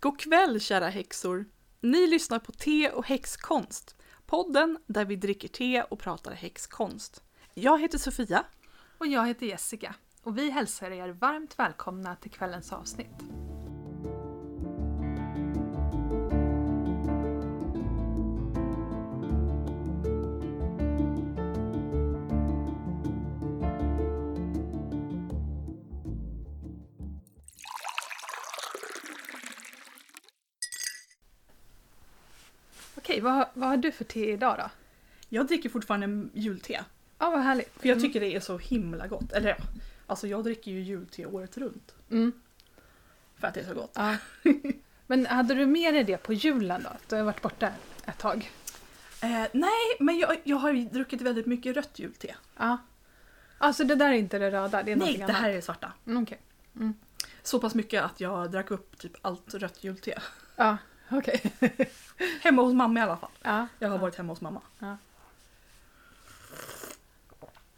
God kväll kära häxor! Ni lyssnar på Te och häxkonst. Podden där vi dricker te och pratar häxkonst. Jag heter Sofia. Och jag heter Jessica. Och vi hälsar er varmt välkomna till kvällens avsnitt. Vad, har- vad har du för te idag då? Jag dricker fortfarande julte. Ja, vad härligt. För jag tycker det är så himla gott. Eller ja, alltså jag dricker ju julte året runt. Mm. För att det är så gott. Ja. Men hade du med dig det på julen då? Du har varit borta ett tag. Eh, nej, men jag, jag har ju druckit väldigt mycket rött julte. Ja. Alltså det där är inte det röda, det är Nej, det här är det svarta. Mm, Okej. Så pass mycket att jag drack upp typ allt rött julte. Ja, okej. Hemma hos mamma i alla fall. ja. Jag har varit hemma hos mamma. Ja.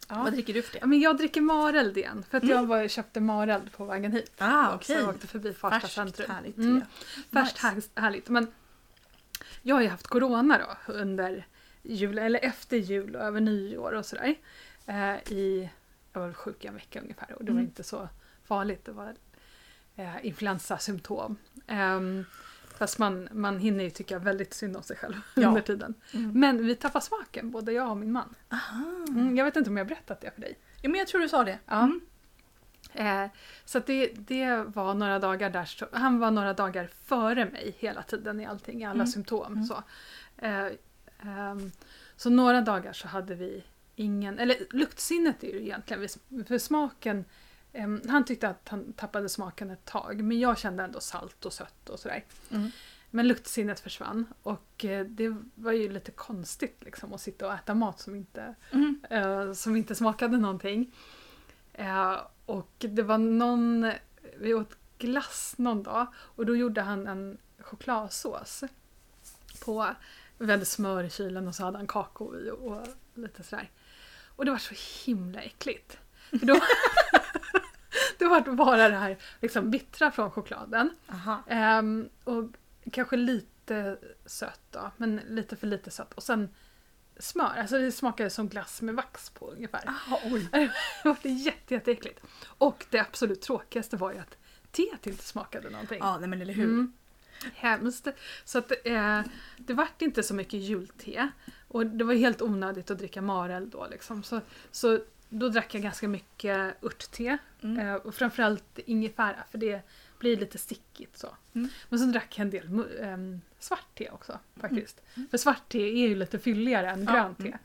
Vad dricker du för Ja, det? men jag dricker Mareld igen. För att Mm. jag var, köpte Mareld på vägen hit. Ah, Så jag åkte förbi Farsta Färskt centrum. härligt. Mm. Färskt Nice. härligt, härligt. Men jag har ju haft corona då under jul, eller efter jul och över nyår och sådär. Eh, i, jag var sjuk i en vecka ungefär och det var Mm. inte så farligt. Det var eh, influensasymptom. Um, fast man, man hinner ju tycka väldigt synd om sig själv Ja. under tiden. Mm. Men vi tappar smaken, både jag och min man. Mm, jag vet inte om jag har berättat det för dig. Ja, men jag tror du sa det. Ja. Mm. Eh, så det, det var några dagar där, så- han var några dagar före mig hela tiden i allting, i alla Mm. symptom. Mm. Så. Eh, ehm, så några dagar så hade vi ingen, eller luktsinnet är ju egentligen, för smaken, ehm, han tyckte att han tappade smaken ett tag, men jag kände ändå salt och sött och sådär. Mm. Men luktsinnet försvann och eh, det var ju lite konstigt liksom att sitta och äta mat som inte Mm. eh, som inte smakade någonting. Eh, och det var någon, vi åt glass någon dag och då gjorde han en chokladsås. På, vi hade smör i kylen och så hade han kakao i och, och lite sådär. Och det var så himla äckligt. För då, det var bara det här liksom bittra från chokladen. Ehm, och kanske lite sött då, men lite för lite sött. Och sen smör, alltså det smakade som glass med vax på ungefär. Aha, oj. Det var jätte, jätteäckligt. Och det absolut tråkigaste var ju att teet inte smakade någonting. Ja, nej men eller hur. Mm. Hemskt. Så att, eh, det vart inte så mycket julte. Och det var helt onödigt att dricka Marel då. Liksom. Så, så då drack jag ganska mycket örtte. Mm. Eh, och framförallt ingefära för det blir lite stickigt så. Mm. Men så drack jag en del ehm, svart te också faktiskt. Mm. För svart te är ju lite fylligare än Ja, grönt te.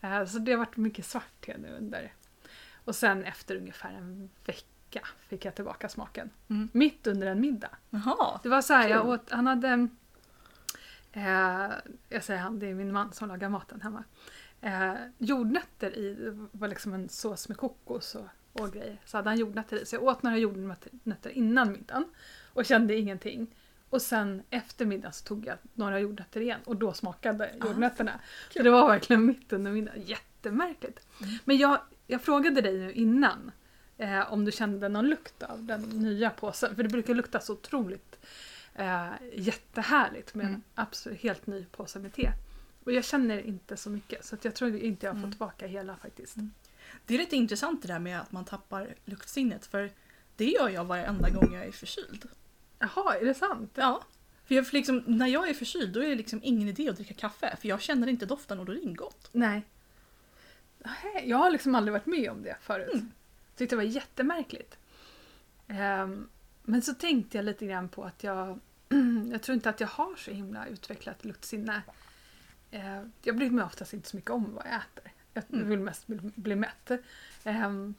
mm. Eh, så det har varit mycket svart te nu under. Och sen efter ungefär en vecka fick jag tillbaka smaken. Mm. Mitt under en middag. Jaha. Det var så här, jag åt, han hade... Eh, jag säger han, det är min man som lagar maten hemma. Eh, jordnötter i, det var liksom en sås med kokos och, och grejer. Så hade han jordnötter i. Så jag åt några jordnötter innan middagen och kände ingenting. Och sen efter middagen så tog jag några jordnötter igen och då smakade Ah, jordnötterna. Så det var verkligen mitt under middagen. Jättemärkligt. Mm. Men jag, jag frågade dig nu innan eh, om du kände någon lukt av den nya påsen. För det brukar lukta så otroligt eh, jättehärligt med Mm. en absolut helt ny påse med te. Och jag känner inte så mycket så jag tror inte jag har fått Mm. tillbaka hela faktiskt. Mm. Det är lite intressant det där med att man tappar luktsinnet för det gör jag varenda gång jag är förkyld. Jaha, är det sant? Ja. För jag, för liksom, när jag är förkyld då är det liksom ingen idé att dricka kaffe för jag känner inte doften och då är det inte gott. Nej. Jag har liksom aldrig varit med om det förut. Mm. Tyckte det var jättemärkligt. Ehm, men så tänkte jag lite grann på att jag, jag tror inte att jag har så himla utvecklat luktsinne. Eh, jag bryr mig oftast inte så mycket om vad jag äter. Jag Mm. vill mest bli, bli mätt. Ehm,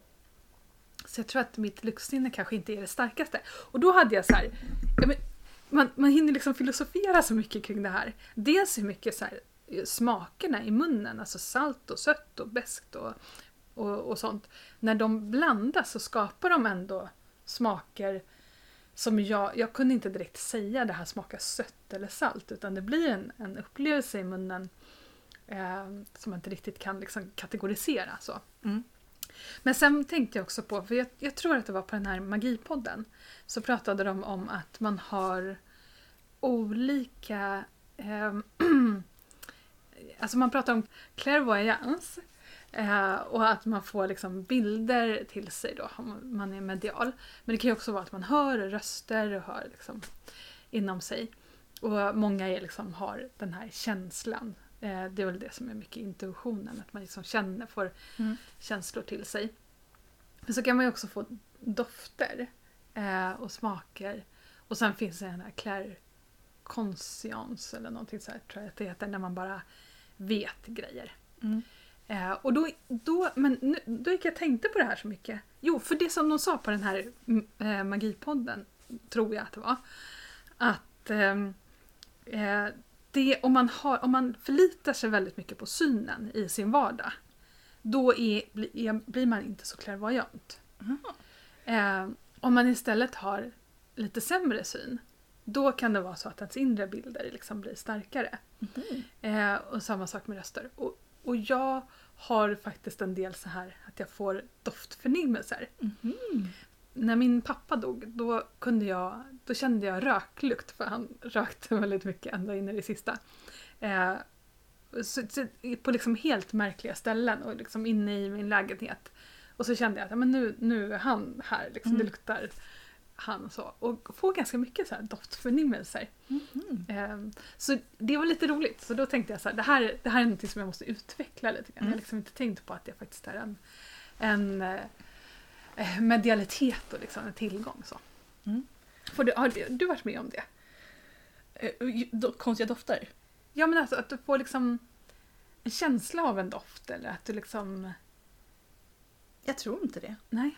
så jag tror att mitt luktsinne kanske inte är det starkaste. Och då hade jag så här, ja, men, man, man hinner liksom filosofera så mycket kring det här. Dels hur mycket så här, eh, smakerna i munnen, alltså salt och sött och beskt och, och, och sånt. När de blandas så skapar de ändå smaker som jag, jag kunde inte direkt säga det här smakar sött eller salt utan det blir en, en upplevelse i munnen eh, som man inte riktigt kan liksom kategorisera. Så. Mm. Men sen tänkte jag också på, för jag, jag tror att det var på den här magipodden, så pratade de om att man har olika... ehm, alltså man pratar om clairvoyance eh, och att man får liksom bilder till sig då om man är medial. Men det kan ju också vara att man hör röster och hör liksom inom sig. Och många är liksom har den här känslan. Eh, det är väl det som är mycket intuitionen, att man liksom känner, får Mm. känslor till sig. Men så kan man ju också få dofter eh, och smaker. Och sen finns det den här clair conscience eller någonting så här, tror jag att det heter, när man bara vet grejer. Mm. Eh, och då, då, men nu, då gick jag och tänkte på det här så mycket. Jo, för det som de sa på den här mm, eh, magipodden, tror jag att det var, att ehm, eh, det, om, man har, om man förlitar sig väldigt mycket på synen i sin vardag, då är, bli, är, blir man inte så klärvoajant. Eh, om man istället har lite sämre syn, då kan det vara så att ens inre bilder liksom blir starkare. Mhm. Eh, och samma sak med röster. Och, och jag har faktiskt en del så här att jag får doftförnimmelser. Mhm. När min pappa dog, då, kunde jag, då kände jag röklukt för han rökte väldigt mycket ända in i det sista. Eh, så, så, på liksom helt märkliga ställen och liksom inne i min lägenhet. Och så kände jag att ja, men nu, nu är han här, liksom, Mm. det luktar han och så. Och får ganska mycket så här doftförnimmelser. Ehm, Så det var lite roligt. Så då tänkte jag så här, det här, det här är något som jag måste utveckla lite grann. Jag Mm. har liksom inte tänkt på att det faktiskt är en, en eh, medialitet och liksom en tillgång. Så. Mm. Får du, har du, varit med om det? Eh, Konstiga dofter? Ja men alltså att du får liksom en känsla av en doft eller att du liksom... Jag tror inte det. Nej.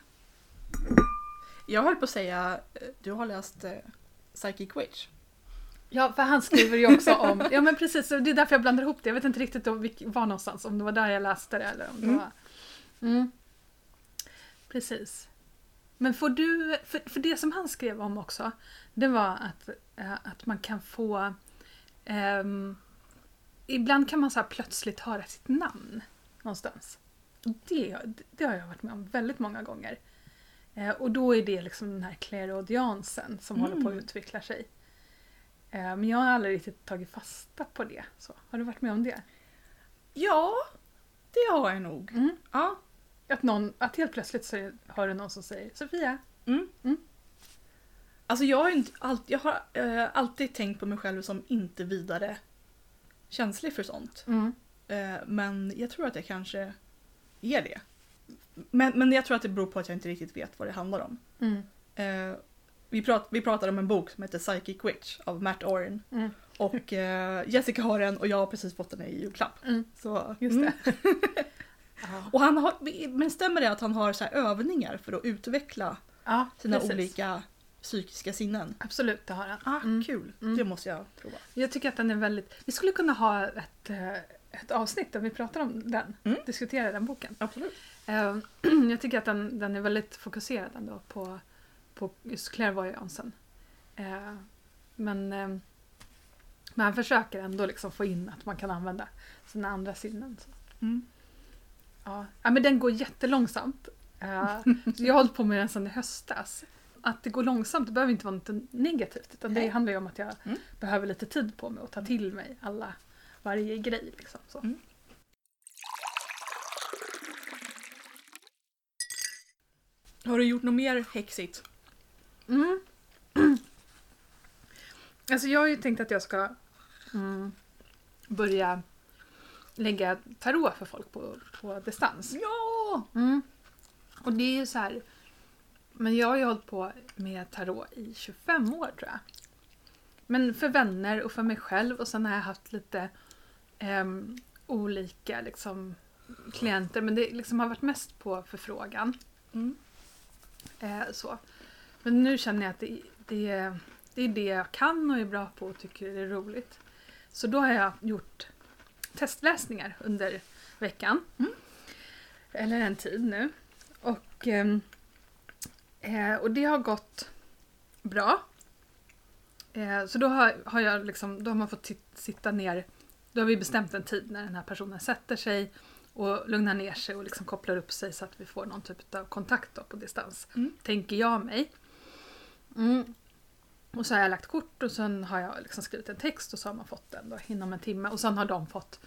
Jag höll på att säga, eh, du har läst eh, Psychic Witch. Ja, för han skriver ju också om... Ja men precis, det är därför jag blandar ihop det. Jag vet inte riktigt då var någonstans, om det var där jag läste det eller om det Mm. var... Mm. Precis. Men får du... För, för det som han skrev om också, det var att, eh, att man kan få... ehm, ibland kan man så här plötsligt höra sitt namn någonstans. Det, det har jag varit med om väldigt många gånger. Eh, och då är det liksom den här clairaudiansen som Mm. håller på att utveckla sig. Eh, Men jag har aldrig riktigt tagit fasta på det. Så, har du varit med om det? Ja, det har jag nog. Mm. Ja. Att, någon, att helt plötsligt så hör du någon som säger Sofia. Mm. Mm. Alltså jag har, inte jag har eh, alltid tänkt på mig själv som inte vidare känslig för sånt. Eh, men jag tror att jag kanske är det. Men, men jag tror att det beror på att jag inte riktigt vet vad det handlar om. Mm. Eh, vi, prat, vi pratade om en bok som heter Psychic Witch av Matt Oren. Mm. Och eh, Jessica har den och jag har precis fått den i julklapp. Mm. Så, Just mm. det. Och han har, men stämmer det att han har så övningar för att utveckla ja, sina precis. olika psykiska sinnen? Absolut, det har han. Ah, Mm. kul. Mm. Det måste jag prova. Jag tycker att den är väldigt... Vi skulle kunna ha ett, eh, ett avsnitt där vi pratar om den. Diskuterar den boken. Absolut. Eh, Jag tycker att den, den är väldigt fokuserad ändå på, på just clairvoyansen. Eh, Men, men han försöker ändå liksom få in att man kan använda sina andra sinnen. Mm. Ja. ja, men den går jättelångsamt. Jag har hållit på med den sedan i höstas. Att det går långsamt det behöver inte vara något negativt. Utan det handlar ju om att jag Mm. behöver lite tid på mig och ta till mig alla, varje grej. Liksom, så. Mm. Har du gjort något mer häxigt? Mm. Alltså jag har ju tänkt att jag ska mm, börja lägga tarot för folk på, på distans. Ja! Mm. Och det är ju så här. Men jag har ju hållit på med tarot i 25 år tror jag. Men för vänner och för mig själv och sen har jag haft lite ehm, olika liksom, klienter men det liksom har varit mest på förfrågan. Mm. Eh, så. Men nu känner jag att det, det, det är det jag kan och är bra på och tycker är roligt. Så då har jag gjort testläsningar under veckan. Mm. Eller en tid nu. Och, ehm, eh, och det har gått bra. Eh, så då har, har, jag liksom, då har man fått sitta ner. Då har vi bestämt en tid när den här personen sätter sig och lugnar ner sig och liksom kopplar upp sig så att vi får någon typ av kontakt på distans. Mm. Tänker jag mig. Mm. Och så har jag lagt kort och sen har jag liksom skrivit en text och så har man fått den då inom en timme. Och sen har de fått,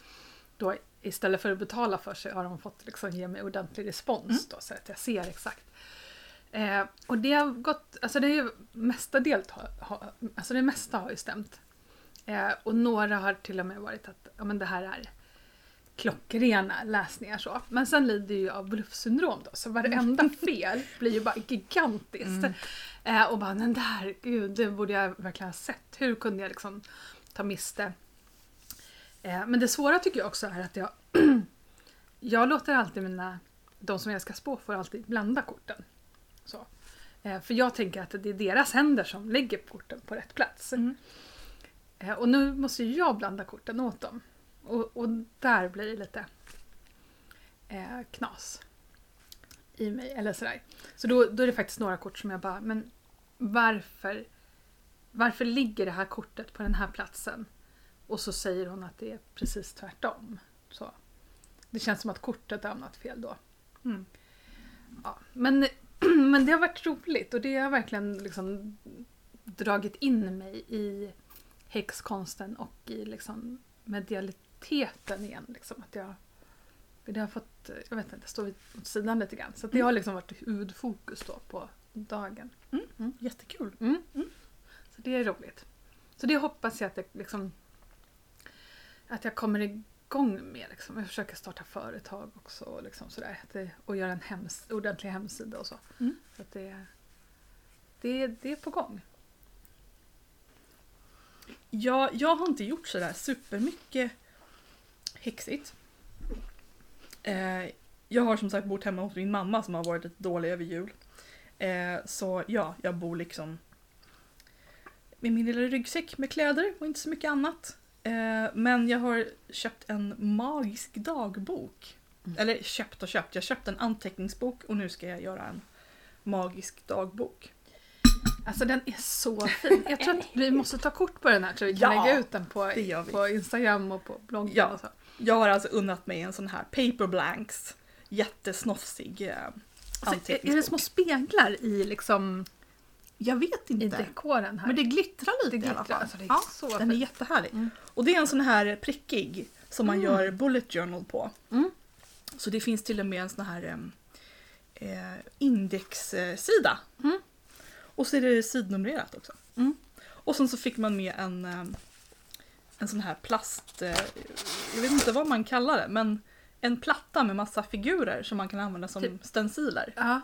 då istället för att betala för sig, har de fått liksom ge mig ordentlig respons Mm. då så att jag ser exakt. Eh, och det har gått, alltså det är ju mestadels, alltså det mesta har ju stämt. Eh, och några har till och med varit att ja, men det här är klockrena läsningar så. Men sen lider ju av bluffsyndrom då, så varenda fel blir ju bara gigantiskt. Mm. Eh, och bara den där, gud, det borde jag verkligen ha sett. Hur kunde jag liksom ta miste? Eh, men det svåra tycker jag också är att jag, jag låter alltid mina, de som jag ska spå får alltid blanda korten. Så. Eh, för jag tänker att det är deras händer som lägger korten på rätt plats. Mm. Eh, och nu måste ju jag blanda korten åt dem. Och, och där blir det lite eh, knas i mig. Eller sådär. Så då, då är det faktiskt några kort som jag bara, men varför, varför ligger det här kortet på den här platsen? Och så säger hon att det är precis tvärtom. Så. Det känns som att kortet har hamnat fel då. Mm. Ja, men, men det har varit roligt och det har verkligen liksom dragit in mig i häxkonsten och i liksom medialiteten igen. Liksom, att jag, det har fått, jag vet inte, stå vid- åt sidan lite grann. Så det har liksom varit huvudfokus då på dagen. Jättekul. Mm. Så det är roligt. Så det hoppas jag att det liksom att jag kommer igång med. Liksom. Jag försöker starta företag också och, liksom sådär, det, och göra en hems, ordentlig hemsida och så. Mm. så att det, det, det är på gång. Jag, jag har inte gjort sådär supermycket häxigt. Eh, jag har som sagt bott hemma hos min mamma som har varit lite dålig över jul. Eh, så ja, jag bor liksom med min lilla ryggsäck med kläder och inte så mycket annat. Eh, men jag har köpt en magisk dagbok. Mm. Eller köpt och köpt, jag köpte en anteckningsbok och nu ska jag göra en magisk dagbok. Alltså den är så fin. Jag tror att vi måste ta kort på den här så vi kan Ja, lägga ut den på, på Instagram och på bloggen. Ja. Och så. Jag har alltså unnat mig en sån här paper blanks, jättesnofsig eh, Alltså, är, det små speglar i, liksom, Jag vet i inte. dekoren här? Men det glittrar lite Det i alla glittrar, fall. alltså, det är ja, så den är jättehärlig. Mm. Och det är en sån här prickig som man Mm. gör bullet journal på. Mm. Så det finns till och med en sån här eh, indexsida. Mm. Och så är det sidnumrerat också. Mm. Och sen så fick man med en, en sån här plast, eh, jag vet inte vad man kallar det, men en platta med massa figurer som man kan använda som Typ. stenciler. Ja.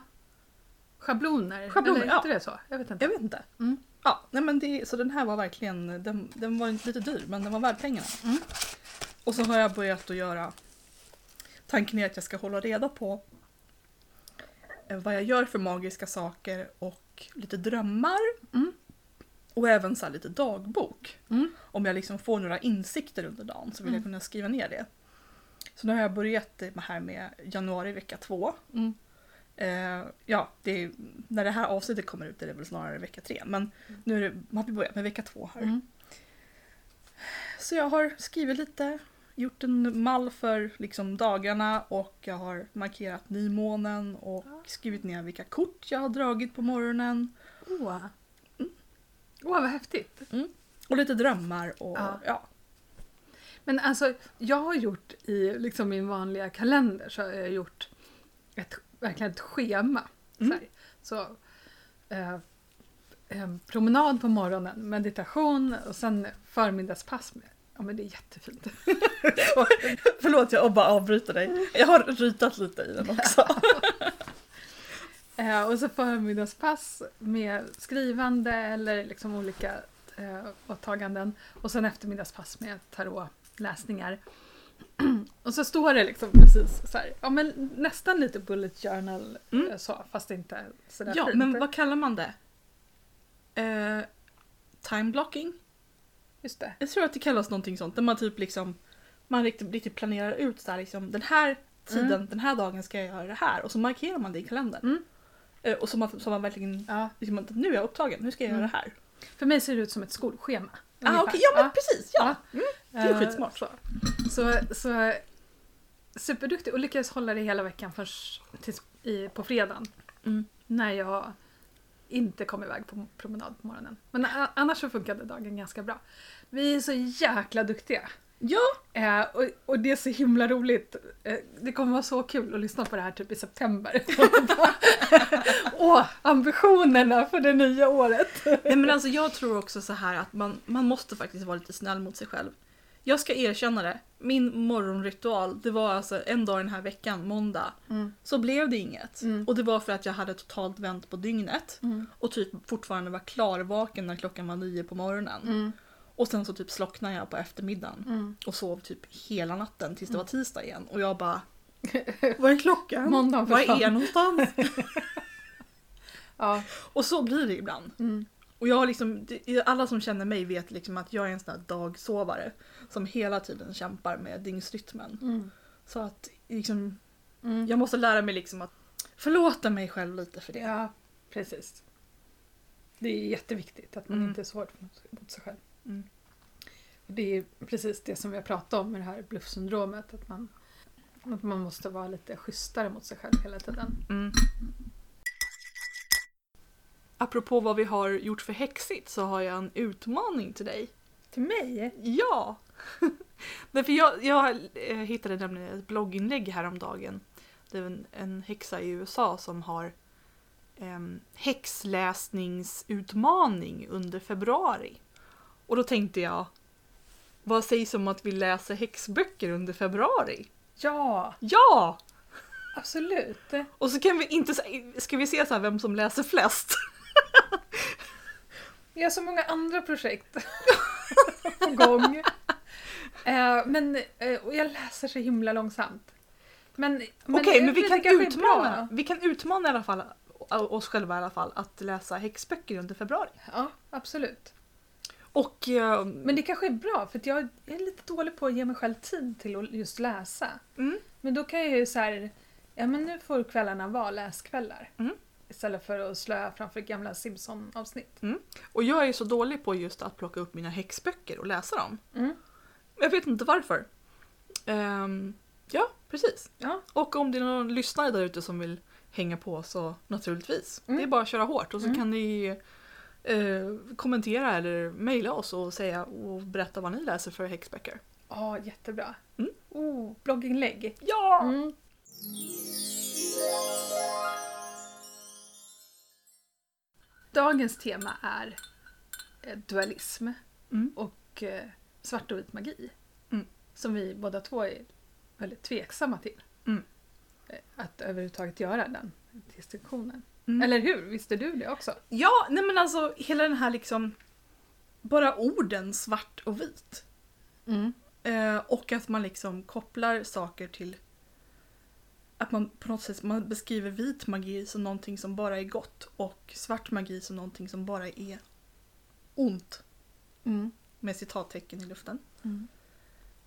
Schabloner? Schabloner, Eller ja. det så? Jag vet inte. Jag vet inte. Mm. Ja, nej men det, så den här var verkligen, den, den var inte lite dyr men den var värd pengarna. Mm. Och så har jag börjat att göra, tanken är att jag ska hålla reda på eh, vad jag gör för magiska saker och lite drömmar. Mm. Och även så lite dagbok. Mm. Om jag liksom får några insikter under dagen så vill jag Mm. kunna skriva ner det. Så nu har jag börjat här med januari vecka två. Mm. Eh, ja, det är, när det här avsnittet kommer ut är det väl snarare vecka tre. Men nu är det, har vi börjat med vecka två här. Mm. Så jag har skrivit lite, gjort en mall för liksom dagarna och jag har markerat nymånen och skrivit ner vilka kort jag har dragit på morgonen. Åh, Åh, vad häftigt. Och lite drömmar och Ja. ja. Men alltså, jag har gjort i liksom min vanliga kalender så har jag gjort ett, verkligen ett schema. Mm. Så, eh, promenad på morgonen, meditation och sen förmiddagspass. Med, ja men det är jättefint. Förlåt jag bara avbryter dig. Jag har ritat lite i den också. Eh, och så förmiddagspass med skrivande eller liksom olika eh, åtaganden. Och sen eftermiddagspass med tarotläsningar. och så står det liksom precis så här, ja men nästan lite bullet journal Mm. eh, så, fast inte sådär ja, fint. men vad kallar man det? Eh, time blocking? Just det. Jag tror att det kallas någonting sånt. Där man typ liksom man riktigt, riktigt planerar ut så här, liksom, den här tiden, Mm. den här dagen ska jag göra det här. Och så markerar man det i kalendern. Mm. Eh, och så man, så man verkligen, Ja. liksom, nu är jag upptagen, nu ska jag Mm. göra det här. För mig ser det ut som ett skolschema. Ah, okej, ja men precis, ja. Ja. det är Eh, skitsmart. Så, så, så superduktig och lyckades hålla det hela veckan först tills i, på fredagen. Mm. När jag inte kom iväg på promenad på morgonen. Men annars så funkade dagen ganska bra. Vi är så jäkla duktiga. Ja! Eh, och, och det är så himla roligt. Eh, det kommer vara så kul att lyssna på det här typ i september. Åh, ambitionerna för det nya året! Nej men alltså jag tror också så här att man, man måste faktiskt vara lite snäll mot sig själv. Jag ska erkänna det. Min morgonritual, det var alltså en dag den här veckan, måndag, Mm. så blev det inget. Mm. Och det var för att jag hade totalt vänt på dygnet. Mm. Och typ fortfarande var klarvaken när klockan var nio på morgonen. Mm. Och sen så typ slocknade jag på eftermiddagen. Mm. Och sov typ hela natten tills det var tisdag igen. Och jag bara... Vad är klockan? Måndagen Var är jag någonstans? Ja. och så blir det ibland. Mm. Och jag liksom, alla som känner mig vet liksom att jag är en sån här dagsovare. Som hela tiden kämpar med dygnsrytmen. Mm. Så att liksom, Mm. jag måste lära mig liksom att förlåta mig själv lite för det. Ja, precis. Det är jätteviktigt att man Mm. inte är så hård mot sig själv. Mm. Det är precis det som vi har pratat om med det här bluffsyndromet. Att man, att man måste vara lite schysstare mot sig själv hela tiden. Mm. Apropå vad vi har gjort för häxigt så har jag en utmaning till dig. Till mig? Ja! Därför jag, jag eh, hittade nämligen ett blogginlägg häromdagen. Det är en, en häxa i USA som har em, häxläsningsutmaning under februari. Och då tänkte jag, vad sägs om att vi läser häxböcker under februari? Ja, Ja! absolut. Och så kan vi inte, ska vi se så här vem som läser flest? Vi har så många andra projekt på gång. Eh, men eh, och jag läser så himla långsamt. Men, Okej, jag men vi kan, utmana, bra. vi kan utmana i alla fall oss själva i alla fall att läsa häxböcker under februari. Ja, absolut. Och... eh, Men det kanske är bra för jag är lite dålig på att ge mig själv tid till att just läsa. Mm. Men då kan jag ju så här, ja men nu får kvällarna vara läskvällar. Mm. Istället för att slöa framför gamla Simpson-avsnitt. Och jag är så dålig på just att plocka upp mina häxböcker och läsa dem. Mm. Jag vet inte varför. Ehm, ja, precis. Ja. Och om det är någon lyssnare där ute som vill hänga på så naturligtvis. Mm. Det är bara att köra hårt och så Mm. kan ni eh, kommentera eller mejla oss och säga och berätta vad ni läser för häxböcker. Ja, jättebra. Mm. Oh, blogginlägg. Ja! Mm. Dagens tema är eh, dualism Mm. och eh, svart och vit magi. Mm. Som vi båda två är väldigt tveksamma till. Mm. Att överhuvudtaget göra den distinktionen. Mm. Eller hur? Visste du det också? Ja, nej men alltså hela den här liksom bara orden svart och vit. Mm. Eh, och att man liksom kopplar saker till att man på något sätt man beskriver vit magi som någonting som bara är gott och svart magi som någonting som bara är ont. Mm. Med citattecken i luften. Mm.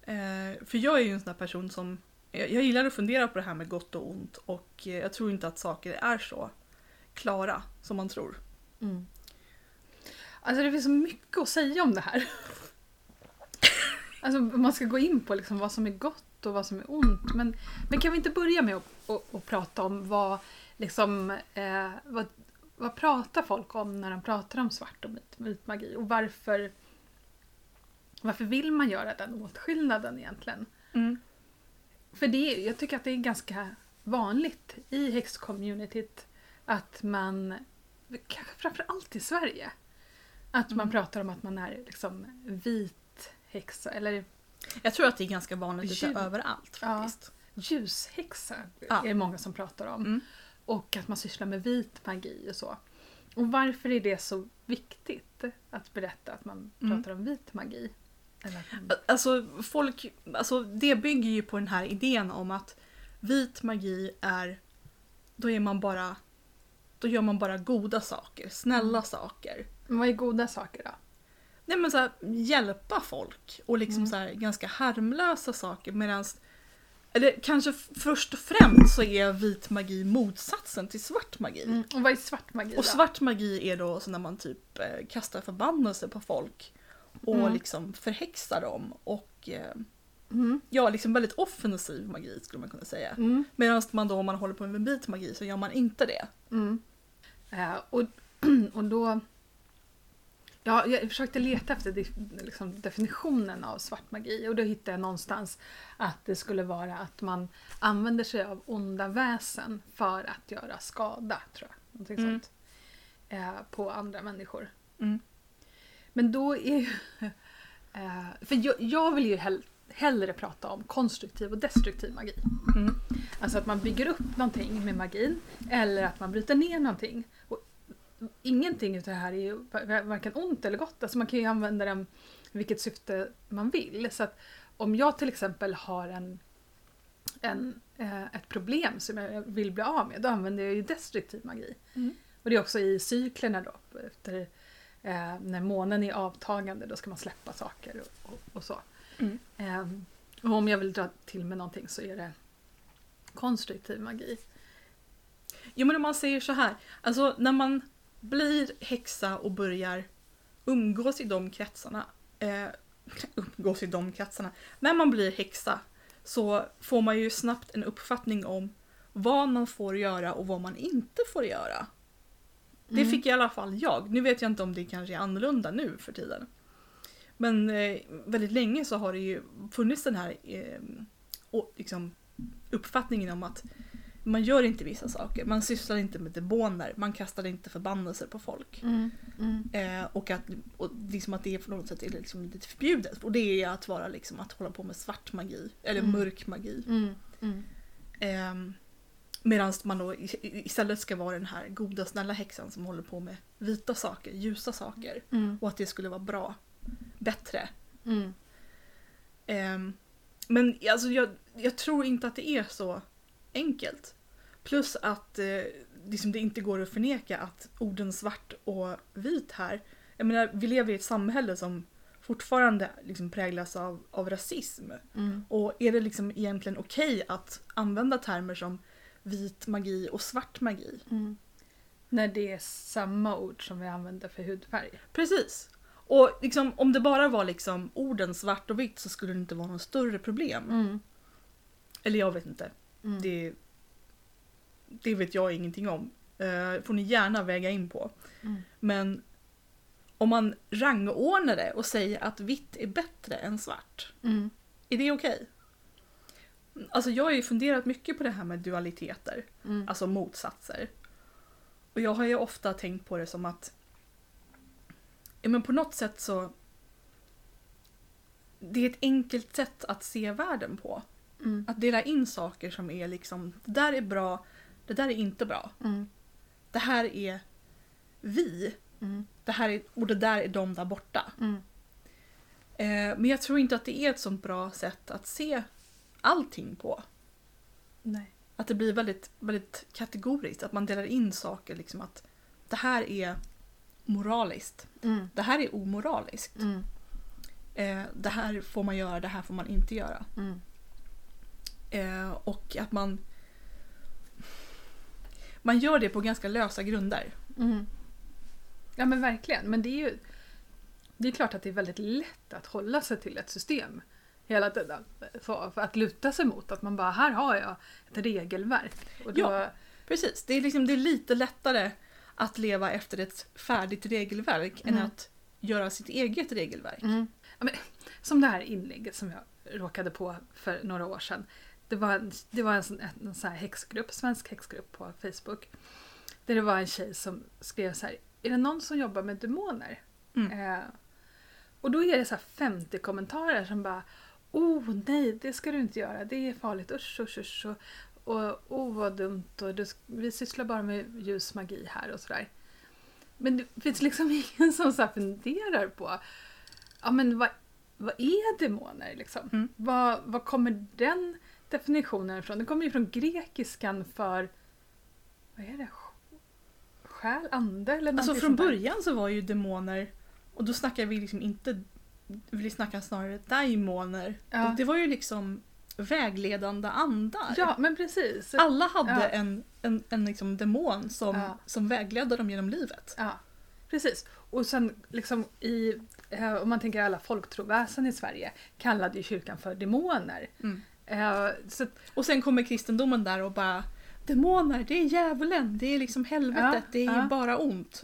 Eh, för jag är ju en sån där person som jag, jag gillar att fundera på det här med gott och ont och eh, jag tror inte att saker är så klara som man tror. Mm. Alltså det finns så mycket att säga om det här. Alltså man ska gå in på liksom vad som är gott och vad som är ont. Men, men kan vi inte börja med att, att, att prata om vad, liksom, eh, vad, vad pratar folk om när de pratar om svart och vit, vit magi? Och varför, varför vill man göra den åtskillnaden egentligen? För det, jag tycker att det är ganska vanligt i häxcommunityt att man, kanske framförallt i Sverige, att man Mm. pratar om att man är liksom vit häxa eller Jag tror att det är ganska vanligt lite Ljud. överallt Ja. faktiskt. ljushäxa Ja. är det många som pratar om. Mm. Och att man sysslar med vit magi och så. Och varför är det så viktigt att berätta att man Mm. pratar om vit magi? Alltså, folk, alltså det bygger ju på den här idén om att vit magi är, då är man bara, då gör man bara goda saker, snälla saker. Men vad är goda saker då? Nej men så här, hjälpa folk och liksom Mm. så här, ganska harmlösa saker medan eller kanske först och främst så är vit magi motsatsen till svart magi. Mm. Och vad är svart magi Och då? svart magi är då så när man typ eh, kastar förbannelse på folk och Mm. liksom förhäxar dem och eh, Mm. ja, liksom väldigt offensiv magi skulle man kunna säga. Mm. Medan man då om man håller på med vit magi så gör man inte det. Mm. Eh, och och då... Ja, jag försökte leta efter de- liksom, definitionen av svart magi och då hittade jag någonstans att det skulle vara att man använder sig av onda väsen för att göra skada, tror jag. Någonting Mm. sånt. Eh, på andra människor. Mm. Men då är ju... Eh, för jag, jag vill ju hell, hellre prata om konstruktiv och destruktiv magi. Mm. Alltså att man bygger upp någonting med magin eller att man bryter ner någonting. Och ingenting av det här är ju va- varken ont eller gott. Alltså man kan ju använda den i vilket syfte man vill. Så att om jag till exempel har en, en, eh, ett problem som jag vill bli av med, då använder jag ju destruktiv magi. Mm. Och det är också i cyklerna då. Efter, eh, när månen är avtagande, då ska man släppa saker och, och, och så. Mm. Ehm, och om jag vill dra till med någonting så är det konstruktiv magi. Jo men om man säger så här, alltså när man blir häxa och börjar umgås i de kretsarna, eh, umgås i de kretsarna, när man blir häxa så får man ju snabbt en uppfattning om vad man får göra och vad man inte får göra. Det Mm. fick i alla fall jag. Nu vet jag inte om det kanske är annorlunda nu för tiden. Men eh, väldigt länge så har det ju funnits den här eh, och, liksom, uppfattningen om att man gör inte vissa saker. Man sysslar inte med demoner. Man kastar inte förbannelser på folk. Mm. Mm. Eh, och att, och liksom att det på något sätt är liksom lite förbjudet. Och det är att vara liksom att hålla på med svart magi. Eller Mm. mörk magi. Eh, Medan man då istället ska vara den här goda snälla häxan som håller på med vita saker, ljusa saker. Mm. Och att det skulle vara bra. Bättre. Mm. Ehm, men alltså, jag, jag tror inte att det är så enkelt. Plus att eh, liksom det inte går att förneka att orden svart och vit här, jag menar vi lever i ett samhälle som fortfarande liksom präglas av, av rasism. Mm. Och är det liksom egentligen okej att använda termer som vit magi och svart magi? Mm. När det är samma ord som vi använder för hudfärg. Precis. Och liksom, om det bara var liksom orden svart och vitt så skulle det inte vara något större problem. Mm. Eller jag vet inte. Mm. Det, det vet jag ingenting om. Uh, får ni gärna väga in på. Mm. Men om man rangordnar det och säger att vitt är bättre än svart. Mm. Är det okej? Alltså jag har ju funderat mycket på det här med dualiteter. Mm. Alltså motsatser. Och jag har ju ofta tänkt på det som att ja, men på något sätt så det är ett enkelt sätt att se världen på. Mm. Att dela in saker som är liksom, det där är bra, det där är inte bra. Mm. Det här är vi, Mm. det här är, och det där är de där borta. Mm. Eh, men jag tror inte att det är ett sånt bra sätt att se allting på. Nej. Att det blir väldigt, väldigt kategoriskt, att man delar in saker liksom att det här är moraliskt, Mm. det här är omoraliskt. Mm. Eh, det här får man göra, det här får man inte göra. Mm. Eh, och att man man gör det på ganska lösa grunder. Mm. Ja men verkligen. Men det är ju det är klart att det är väldigt lätt att hålla sig till ett system hela tiden. Så, för att luta sig mot att man bara, här har jag ett regelverk. Och då, Ja. Precis, det är, liksom, det är lite lättare att leva efter ett färdigt regelverk än Mm. att göra sitt eget regelverk. Mm. Ja, men, som det här inlägget som jag råkade på för några år sedan. Det var en, det var en, sån- en, sån här häxgrupp, svensk häxgrupp på Facebook. Där det var en tjej som skrev så här, är det någon som jobbar med demoner? Mm. Eh, och då är det så här 50 kommentarer som bara Oh nej, det ska du inte göra. Det är farligt. Usch, usch, usch. Och, och oh vad dumt. Och du, vi sysslar bara med ljus magi här och sådär. Men det finns liksom ingen som så funderar på ja, men vad, vad är demoner liksom? Mm. Vad, vad kommer den definitionen ifrån? Den kommer ju från grekiskan för vad är det? Själ, ande eller Alltså från början så var ju demoner, och då snackar vi liksom inte, vi snackar snarare daimoner. Ja. Det var ju liksom vägledande andar. Ja, men precis. Alla hade Ja. en, en, en liksom demon som, Ja. som vägledde dem genom livet. Ja, precis. Och sen liksom i, eh, om man tänker alla folktroväsen i Sverige, kallade ju kyrkan för demoner. Mm. Eh, så, Och sen kommer kristendomen där och bara demoner, det är djävulen, det är liksom helvetet, det är bara ont.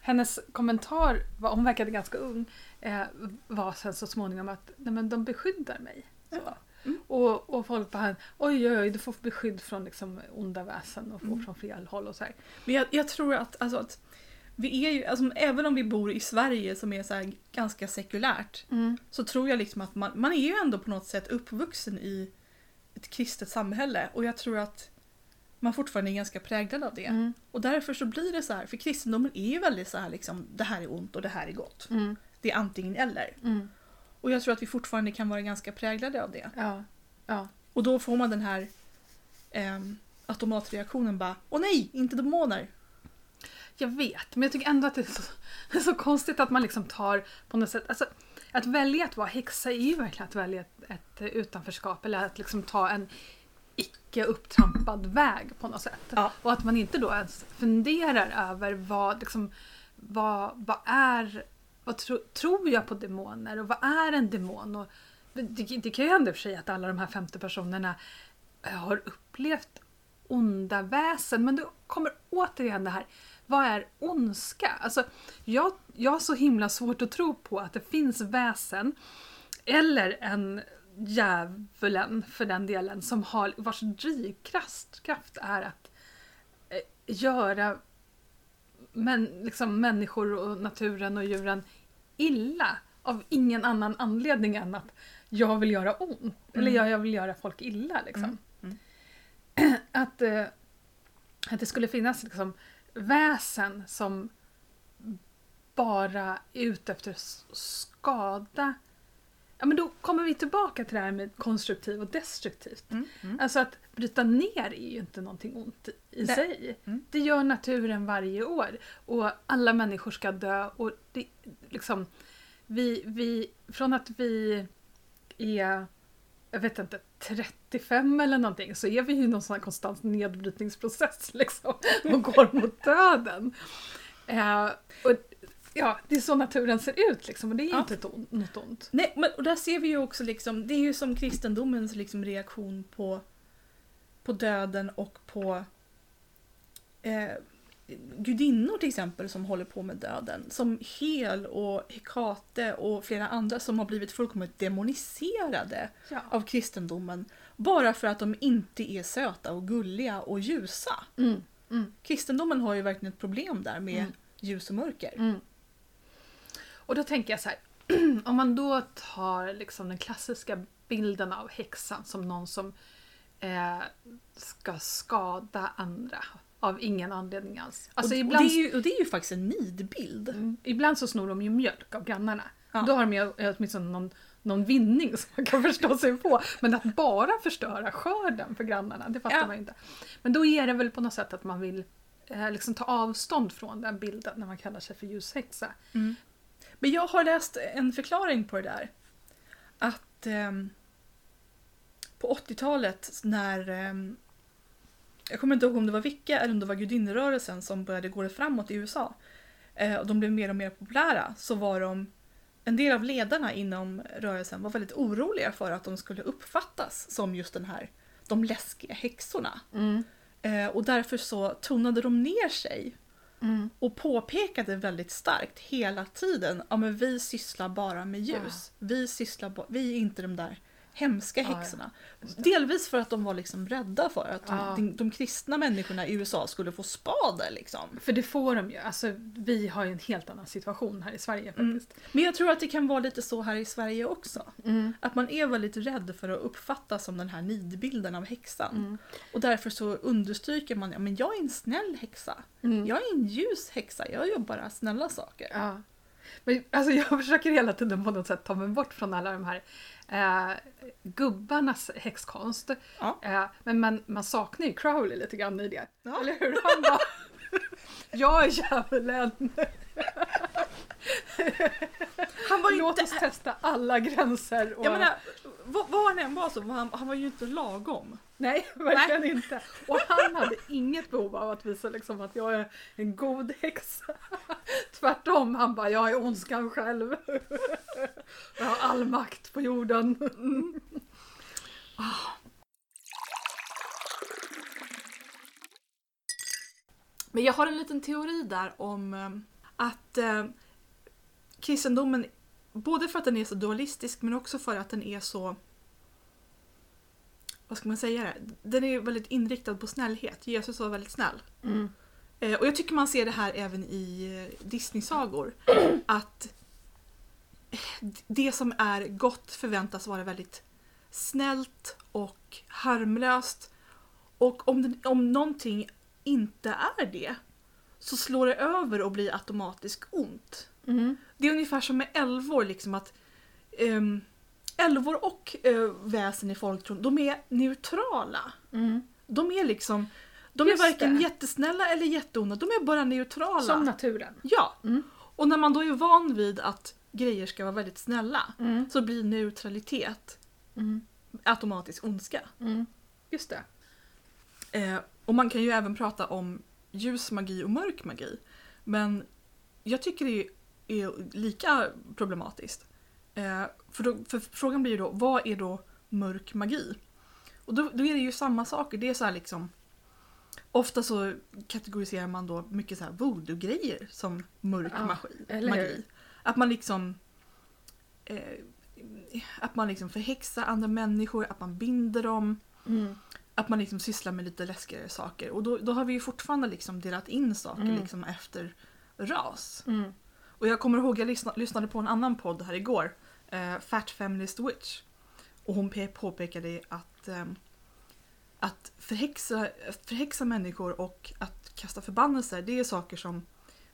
Hennes kommentar, var, hon verkade ganska ung, eh, var sen så småningom att nej, men de beskyddar mig. Ja. Mm. Och, och folk bara oj oj oj, du får beskydd från liksom onda väsen och, Mm. från fel håll och så här. Men jag, jag tror att, alltså att vi är ju, alltså, även om vi bor i Sverige som är så här ganska sekulärt så tror jag liksom att man, man är ju ändå på något sätt uppvuxen i ett kristet samhälle och jag tror att man fortfarande är ganska präglad av det. Mm. Och därför så blir det så här, för kristendomen är ju väldigt så här liksom, det här är ont och det här är gott. Mm. Det är antingen eller. Mm. Och jag tror att vi fortfarande kan vara ganska präglade av det. Ja. ja. Och då får man den här ehm, automatreaktionen bara, åh nej, inte demoner. Jag vet, men jag tycker ändå att det är så, det är så konstigt att man liksom tar på något sätt, alltså att välja att vara häxa är ju verkligen att välja ett, ett utanförskap eller att liksom ta en icke upptrampad väg på något sätt. Ja. Och att man inte då ens funderar över vad, liksom, vad, vad är, vad tro, tror jag på demoner och vad är en demon? Och det, det kan ju hända för sig att alla de här 50 personerna eh, har upplevt onda väsen men då kommer återigen det här, vad är ondska? Alltså, jag, jag har så himla svårt att tro på att det finns väsen eller en djävulen för den delen som har, vars drivkraft kraft är att eh, göra men, liksom, människor och naturen och djuren illa av ingen annan anledning än att jag vill göra ont. Eller jag, jag vill göra folk illa. Liksom. Mm. Att, eh, att det skulle finnas liksom, väsen som bara är ute efter att skada. Ja, men då kommer vi tillbaka till det här med konstruktiv och destruktivt. Mm. Mm. Alltså att bryta ner är ju inte någonting ont i Nej. sig. Mm. Det gör naturen varje år. Och alla människor ska dö. Och det, liksom, vi, vi, från att vi är, jag vet inte, 35 eller någonting så är vi ju i någon sån här konstant nedbrytningsprocess liksom. Och går mot döden. Eh, och, ja, det är så naturen ser ut liksom. Och det är Ja. inte ett on, något ont. Nej, men och där ser vi ju också liksom, det är ju som kristendomens liksom reaktion på, på döden och på eh, gudinnor till exempel som håller på med döden. Som Hel och Hekate och flera andra som har blivit fullkomligt demoniserade Ja. av kristendomen. Bara för att de inte är söta och gulliga och ljusa. Mm, mm. Kristendomen har ju verkligen ett problem där med Mm. ljus och mörker. Mm. Och då tänker jag så här, om man då tar liksom den klassiska bilden av häxan som någon som eh, ska skada andra av ingen anledning alls. Alltså och, ibland, och, det är ju, och det är ju faktiskt en nidbild. Mm, ibland så snor de ju mjölk av grannarna. Ja. Då har de ju åtminstone någon, någon vinning som man kan förstå sig på. Men att bara förstöra skörden för grannarna, det fattar Ja. man ju inte. Men då är det väl på något sätt att man vill eh, liksom ta avstånd från den bilden när man kallar sig för ljushäxa. Men jag har läst en förklaring på det där. Att ehm, på 80-talet när ehm, jag kommer inte ihåg om det var Vicka eller om det var gudinnerörelsen som började gå framåt i USA. Eh, och de blev mer och mer populära så var de en del av ledarna inom rörelsen var väldigt oroliga för att de skulle uppfattas som just den här de läskiga häxorna. Eh, och därför så tonade de ner sig Mm. och påpekade väldigt starkt hela tiden ja men vi sysslar bara med ljus. Vi, sysslar vi är inte de där hemska häxorna. Delvis för att de var liksom rädda för att Ja. de, de kristna människorna i USA skulle få spader. Liksom. För det får de ju. Alltså, vi har ju en helt annan situation här i Sverige Mm. faktiskt. Men jag tror att det kan vara lite så här i Sverige också. Mm. Att man är väldigt rädd för att uppfattas som den här nidbilden av häxan. Mm. Och därför så understryker man ja, men jag är en snäll häxa. Mm. Jag är en ljus häxa, jag gör bara snälla saker. Ja. Men, alltså, jag försöker hela tiden på något sätt ta mig bort från alla de här eh, gubbarnas häxkonst. Ja. Eh, men man, man saknar ju Crowley lite grann i det. Ja. Eller hur? Han bara, jag är djävulen. Han var Låt inte oss testa alla gränser. Och... Jag menar, vad, vad han än var så han, han var ju inte lagom. Nej, verkligen inte. Och han hade inget behov av att visa liksom att jag är en god häxa. Tvärtom, han bara jag är ondskan själv. Jag har all makt på jorden. Men jag har en liten teori där om eh, att eh, kristendomen, både för att den är så dualistisk men också för att den är så vad ska man säga det? Den är väldigt inriktad på snällhet. Jesus var väldigt snäll. Mm. Eh, och jag tycker man ser det här även i eh, Disney-sagor. Att det som är gott förväntas vara väldigt snällt och harmlöst. Och om, det, om någonting inte är det så slår det över och blir automatiskt ont. Mm. Det är ungefär som med älvor, liksom att um, älvor och uh, väsen i folktron, de är neutrala. Mm. De är liksom, de Just är varken det. jättesnälla eller jätteonda, de är bara neutrala. Som naturen. Ja, Mm. och när man då är van vid att grejer ska vara väldigt snälla Mm. så blir neutralitet Mm. automatiskt ondska. Mm. Just det. Eh, och man kan ju även prata om ljus magi och mörk magi. Men jag tycker det är lika problematiskt. Eh, för, då, för frågan blir ju då, vad är då mörk magi? Och då, då är det ju samma saker. Det är så här liksom Ofta så kategoriserar man då mycket så här voodoo-grejer som mörk Ja, magi. magi. Att man liksom eh, Att man liksom förhäxar andra människor, att man binder dem. Mm. Att man liksom sysslar med lite läskigare saker. Och då, då har vi ju fortfarande liksom delat in saker Mm. liksom efter ras. Mm. Och jag kommer ihåg, jag lyssna, lyssnade på en annan podd här igår. Eh, Fat Feminist Witch. Och hon påpekade att, ehm, att förhäxa, förhäxa människor och att kasta förbannelser, det är saker som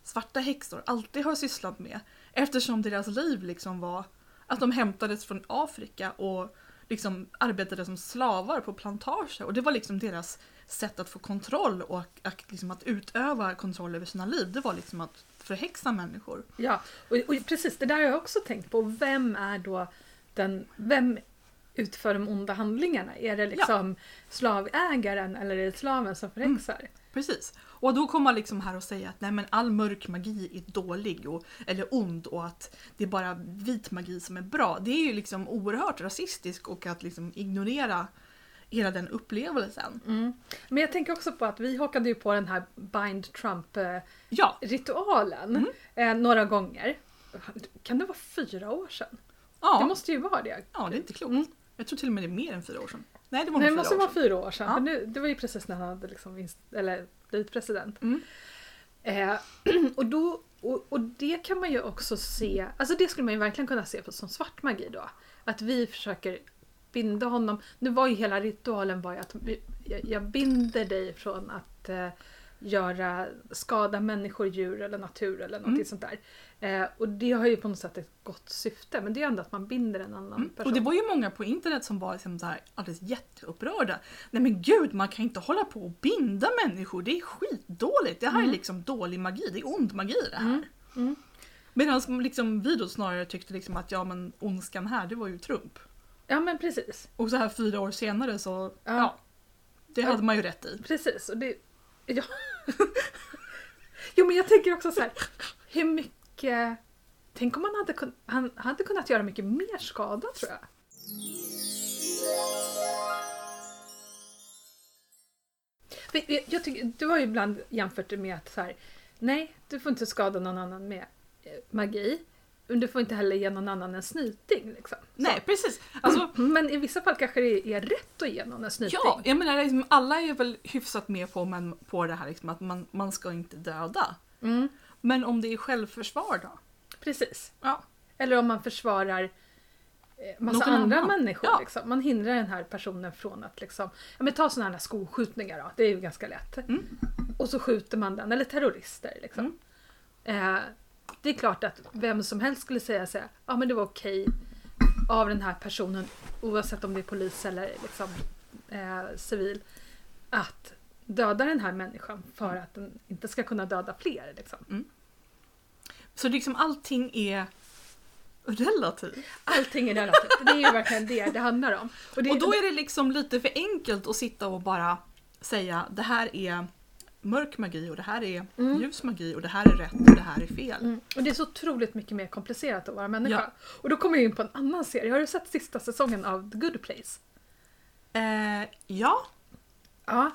svarta häxor alltid har sysslat med. Eftersom deras liv liksom var att de hämtades från Afrika och liksom arbetade som slavar på plantager. Och det var liksom deras sätt att få kontroll och att, liksom att utöva kontroll över sina liv. Det var liksom att förhäxa människor. Ja, och, och precis det där har jag också tänkt på. Vem är då den... Vem utför de onda handlingarna? Är det liksom slavägaren eller är det slaven som förhäxar? Precis. Och då kommer man liksom här och säga att nej men all mörk magi är dålig och, eller ond och att det är bara vit magi som är bra. Det är ju liksom oerhört rasistiskt och att liksom ignorera hela den upplevelsen. Mm. Men jag tänker också på att vi hakade ju på den här Bind Trump-ritualen Ja, eh, några gånger. Kan det vara fyra år sedan? ja. Det måste ju vara det. ja det är inte klokt. Mm. Jag tror till och med det är mer än fyra år sedan. Nej det var Nej, det måste vara fyra år sedan. Ja. För nu, det var ju precis när han hade liksom eller blivit president. Mm. Eh, och, då, och, och det kan man ju också se, alltså det skulle man ju verkligen kunna se på som svart magi då. Att vi försöker binda honom. Nu var ju hela ritualen var ju att jag, jag binder dig från att eh, göra, skada människor, djur eller natur eller någonting Mm. sånt där. Eh, och det har ju på något sätt ett gott syfte men det är ändå att man binder en annan Mm. person. Och det var ju många på internet som var liksom så här alldeles jätteupprörda. Nej men gud, man kan inte hålla på och binda människor. Det är skitdåligt. Det här är Mm. liksom dålig magi. Det är ond magi det här. Mm. Mm. Medan liksom vi då snarare tyckte liksom att ja men ondskan här, det var ju Trump. Ja men precis. Och så här fyra år senare så, ja. Ja. det hade man ju rätt i. Precis, och det... Ja. jo men jag tänker också så här, hur mycket... Tänk om han hade, kun, han hade kunnat göra mycket mer skada tror jag. Jag- tycker, du har ju ibland jämfört det med att så här, nej, du får inte skada någon annan med eh, magi. Men du får inte heller ge någon annan en snyting. Liksom. Nej precis. Alltså, Men i vissa fall kanske det är rätt att ge någon en snyting. ja, jag menar liksom, alla är väl hyfsat med på, men, på det här liksom, att man, man ska inte döda. Mm, Men om det är självförsvar då? precis. Ja. Eller om man försvarar eh, massa Någon andra annan. människor. Ja. Liksom. Man hindrar den här personen från att liksom, ja men ta sådana här skolskjutningar då, det är ju ganska lätt. Mm. Och så skjuter man den, eller terrorister liksom. Mm. Eh, det är klart att vem som helst skulle säga så här, ja men det var okej av den här personen, oavsett om det är polis eller liksom, eh, civil, att döda den här människan för att den inte ska kunna döda fler. Liksom. Så liksom allting är relativt. Allting är relativt. Det är ju verkligen det det handlar om. det, Och då är det liksom lite för enkelt att sitta och bara säga det här är mörk magi och det här är Mm. ljus magi och det här är rätt och det här är fel. Mm. Och det är så otroligt mycket mer komplicerat att vara människa. Ja. Och då kommer jag in på en annan serie. Har du sett sista säsongen av The Good Place? Eh, ja, Ja.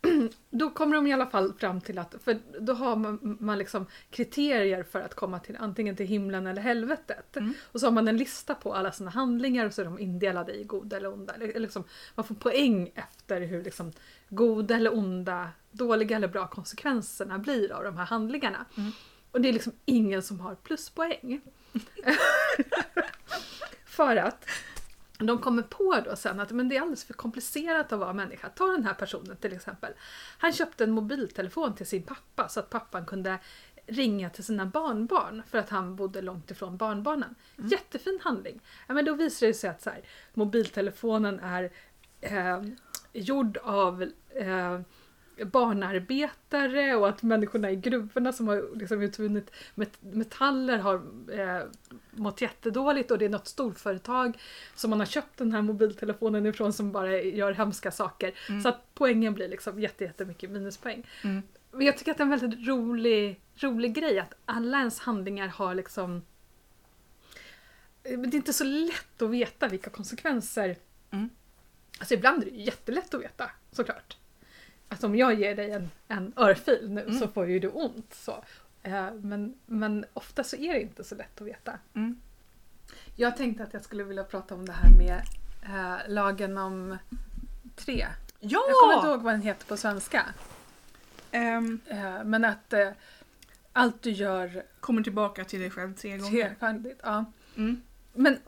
då kommer de i alla fall fram till att, för då har man, man liksom kriterier för att komma till antingen till himlen eller helvetet. Mm. Och så har man en lista på alla sina handlingar och så är de indelade i goda eller onda. Eller, liksom, man får poäng efter hur liksom, goda eller onda, dåliga eller bra konsekvenserna blir av de här handlingarna. Mm. Och det är liksom ingen som har pluspoäng. för att de kommer på då sen att men det är alldeles för komplicerat att vara människa. Ta den här personen till exempel. Han köpte en mobiltelefon till sin pappa så att pappan kunde ringa till sina barnbarn för att han bodde långt ifrån barnbarnen. Mm. Jättefin handling. Ja, men då visar det sig att så här, mobiltelefonen är eh, gjord av eh, barnarbetare och att människorna i gruvorna som har liksom utvunnit met- metaller har eh, mått jättedåligt och det är något storföretag som man har köpt den här mobiltelefonen ifrån som bara gör hemska saker. Mm. Så att poängen blir liksom jätte, jättemycket minuspoäng. Mm. Men jag tycker att det är en väldigt rolig, rolig grej att alla ens handlingar har liksom men det är inte så lätt att veta vilka konsekvenser. Alltså ibland är det jättelätt att veta såklart. Alltså om jag ger dig en, en örfil nu Mm. så får ju du ont. Så. Eh, men, men ofta så är det inte så lätt att veta. Mm. Jag tänkte att jag skulle vilja prata om det här med eh, lagen om tre. Ja! Jag kommer inte ihåg vad den heter på svenska. Ehm, Eh, men att eh, allt du gör kommer tillbaka till dig själv tre gånger. trefaldigt. Ja. Mm. Men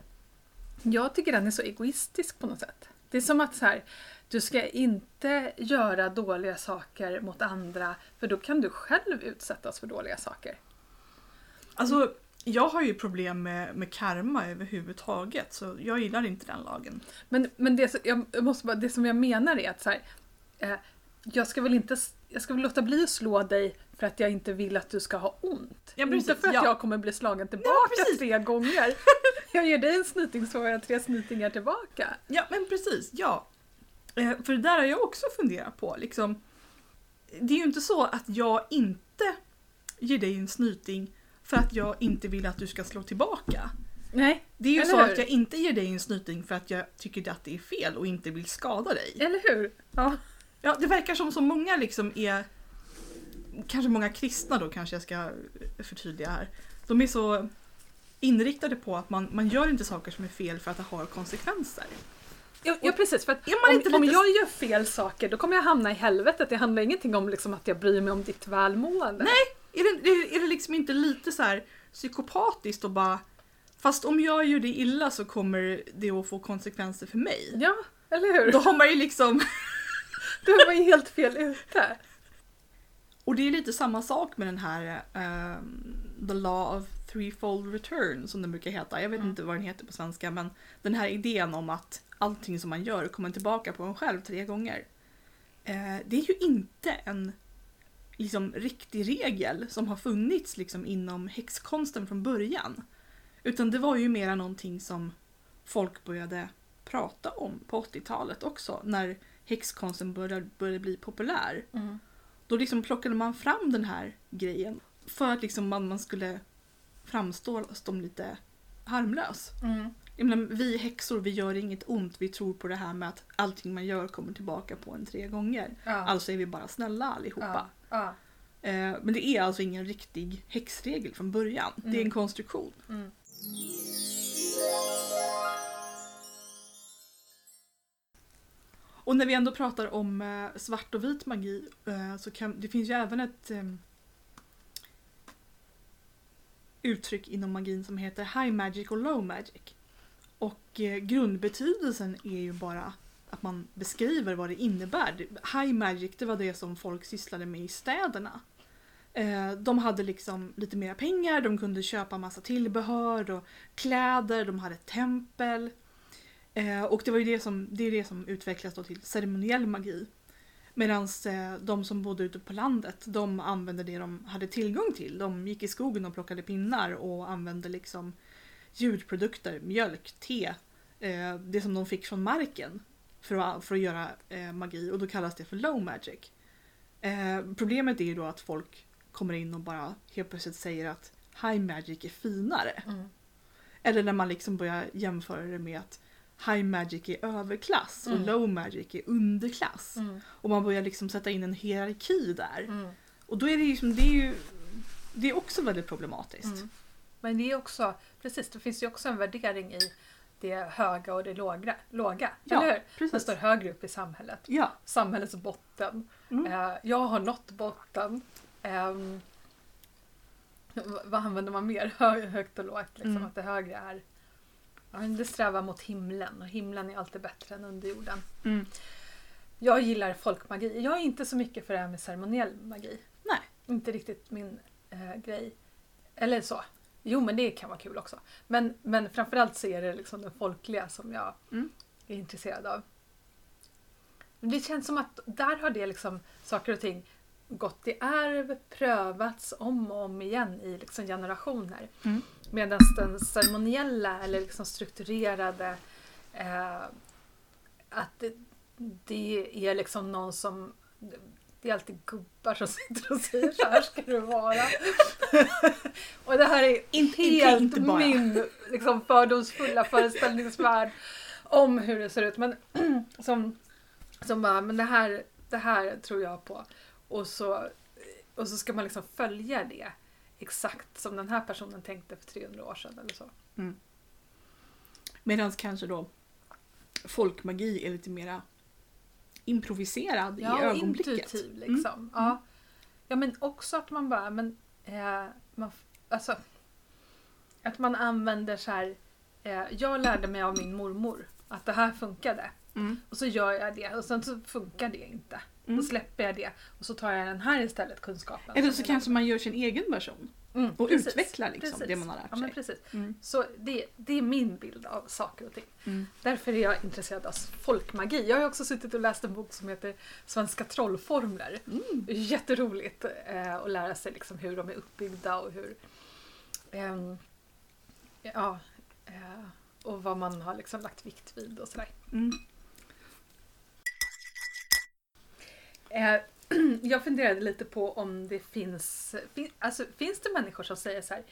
jag tycker den är så egoistisk på något sätt. Det är som att så här, du ska inte göra dåliga saker mot andra för då kan du själv utsättas för dåliga saker. Alltså, jag har ju problem med, med karma överhuvudtaget så jag gillar inte den lagen. Men, men det, som- jag måste bara, det som jag menar är att så här, eh, jag ska väl inte jag ska väl låta bli att slå dig för att jag inte vill att du ska ha ont. Ja, precis, inte för att ja. jag kommer bli slagen tillbaka precis. tre gånger. Jag ger dig en snyting så får jag tre snytingar tillbaka. Ja men precis, ja. Eh, för det där har jag också funderat på. Liksom, det är ju inte så att jag inte ger dig en snyting för att jag inte vill att du ska slå tillbaka. Nej, Det är ju så hur? att jag inte ger dig en snyting för att jag tycker att det är fel och inte vill skada dig. eller hur? Ja. Ja, det verkar som så många liksom är, kanske många kristna då kanske jag ska förtydliga här. De är så inriktade på att man, man gör inte saker som är fel för att det har konsekvenser. Ja, ja precis, för att om, inte om lite- jag gör fel saker då kommer jag hamna i helvetet. Det handlar ingenting om liksom att jag bryr mig om ditt välmående. Nej, Är det, är det liksom inte lite så här psykopatiskt och bara Fast om jag gör det illa så kommer det att få konsekvenser för mig. Ja, eller hur? Då har man ju liksom Är man ju helt fel ute. Och det är lite samma sak med den här ehm, The Law of Threefold Return som den brukar heta. Jag vet Mm. inte vad den heter på svenska men den här idén om att allting som man gör kommer tillbaka på en själv tre gånger. Eh, det är ju inte en liksom, riktig regel som har funnits liksom, inom häxkonsten från början. Utan det var ju mera någonting som folk började prata om på 80-talet också när häxkonsten började, började bli populär. Då liksom plockade man fram den här grejen för att liksom man, man skulle framstå som lite harmlös. Jag menar, vi häxor, vi gör inget ont. Vi tror på det här med att allting man gör kommer tillbaka på en tre gånger. Ja. Alltså är vi bara snälla allihopa. Ja. Ja. Eh, men det är alltså ingen riktig häxregel från början. Det är en Mm. konstruktion. Mm. Och när vi ändå pratar om eh, svart och vit magi eh, så kan det finns ju även ett eh, uttryck inom magin som heter high magic och low magic. Och eh, grundbetydelsen är ju bara att man beskriver vad det innebär. High magic det var det som folk sysslade med i städerna. Eh, de hade liksom lite mer pengar, de kunde köpa massa tillbehör och kläder, de hade tempel. Eh, och det var ju det som, det är det som utvecklas då till ceremoniell magi. Medan eh, de som bodde ute på landet, de använde det de hade tillgång till. De gick i skogen och plockade pinnar och använde liksom djurprodukter, mjölk, te, eh, det som de fick från marken för att, för att göra eh, magi och då kallas det för low magic. Eh, problemet är ju då att folk kommer in och bara helt plötsligt säger att high magic är finare. Mm. Eller när man liksom börjar jämföra det med att high magic är överklass och Mm. low magic är underklass. Mm. Och man börjar liksom sätta in en hierarki där. Mm. Och då är det ju, som, det är ju det är också väldigt problematiskt. Mm. Men det är också, precis, det finns ju också en värdering i det höga och det låga. låga Ja, eller hur? Man precis. står högre upp i samhället. Ja. Samhällets botten. Mm. Eh, jag har nått botten. V- vad använder man mer? Hö, högt och lågt. Liksom. Att det högre är... Ja, det strävar mot himlen och himlen är alltid bättre än underjorden. Mm. Jag gillar folkmagi. Jag är inte så mycket för det här med ceremoniell magi. Nej. Inte riktigt min eh, grej. Eller så. Jo men det kan vara kul också. Men, men framförallt så är det liksom det folkliga som jag Mm. är intresserad av. Det känns som att där har det liksom saker och ting gått i arv, prövats om och om igen i liksom generationer. Mm. Medan den ceremoniella eller liksom strukturerade eh, att det, det är liksom någon som det är alltid gubbar som sitter och säger så här ska det vara. och det här är Inte- helt inte bara. min liksom, fördomsfulla föreställningsvärld om hur det ser ut. Men som, som bara, men det här, det här tror jag på. Och så, och så ska man liksom följa det exakt som den här personen tänkte för 300 år sedan eller så. Medan kanske då folkmagi är lite mera improviserad i Ja, och ögonblicket. intuitiv liksom. Ja. ja, men också att man bara, men eh, man, alltså att man använder så här, eh, jag lärde mig av min mormor att det här funkade. Mm. Och så gör jag det och sen så funkar det inte. Mm. Då släpper jag det och så tar jag den här istället, kunskapen. Eller så kanske man gör sin egen version. Mm, och precis. utvecklar liksom Precis. det man har lärt Ja, men sig. precis. Mm. Så det, det är min bild av saker och ting. Mm. Därför är jag intresserad av folkmagi. Jag har också suttit och läst en bok som heter Svenska trollformler. Mm. Jätteroligt eh, att lära sig liksom hur de är uppbyggda och hur... ehm, ja, eh, och vad man har liksom lagt vikt vid och sådär. Mm. Eh, jag funderade lite på om det finns... Fin, alltså, finns det människor som säger så här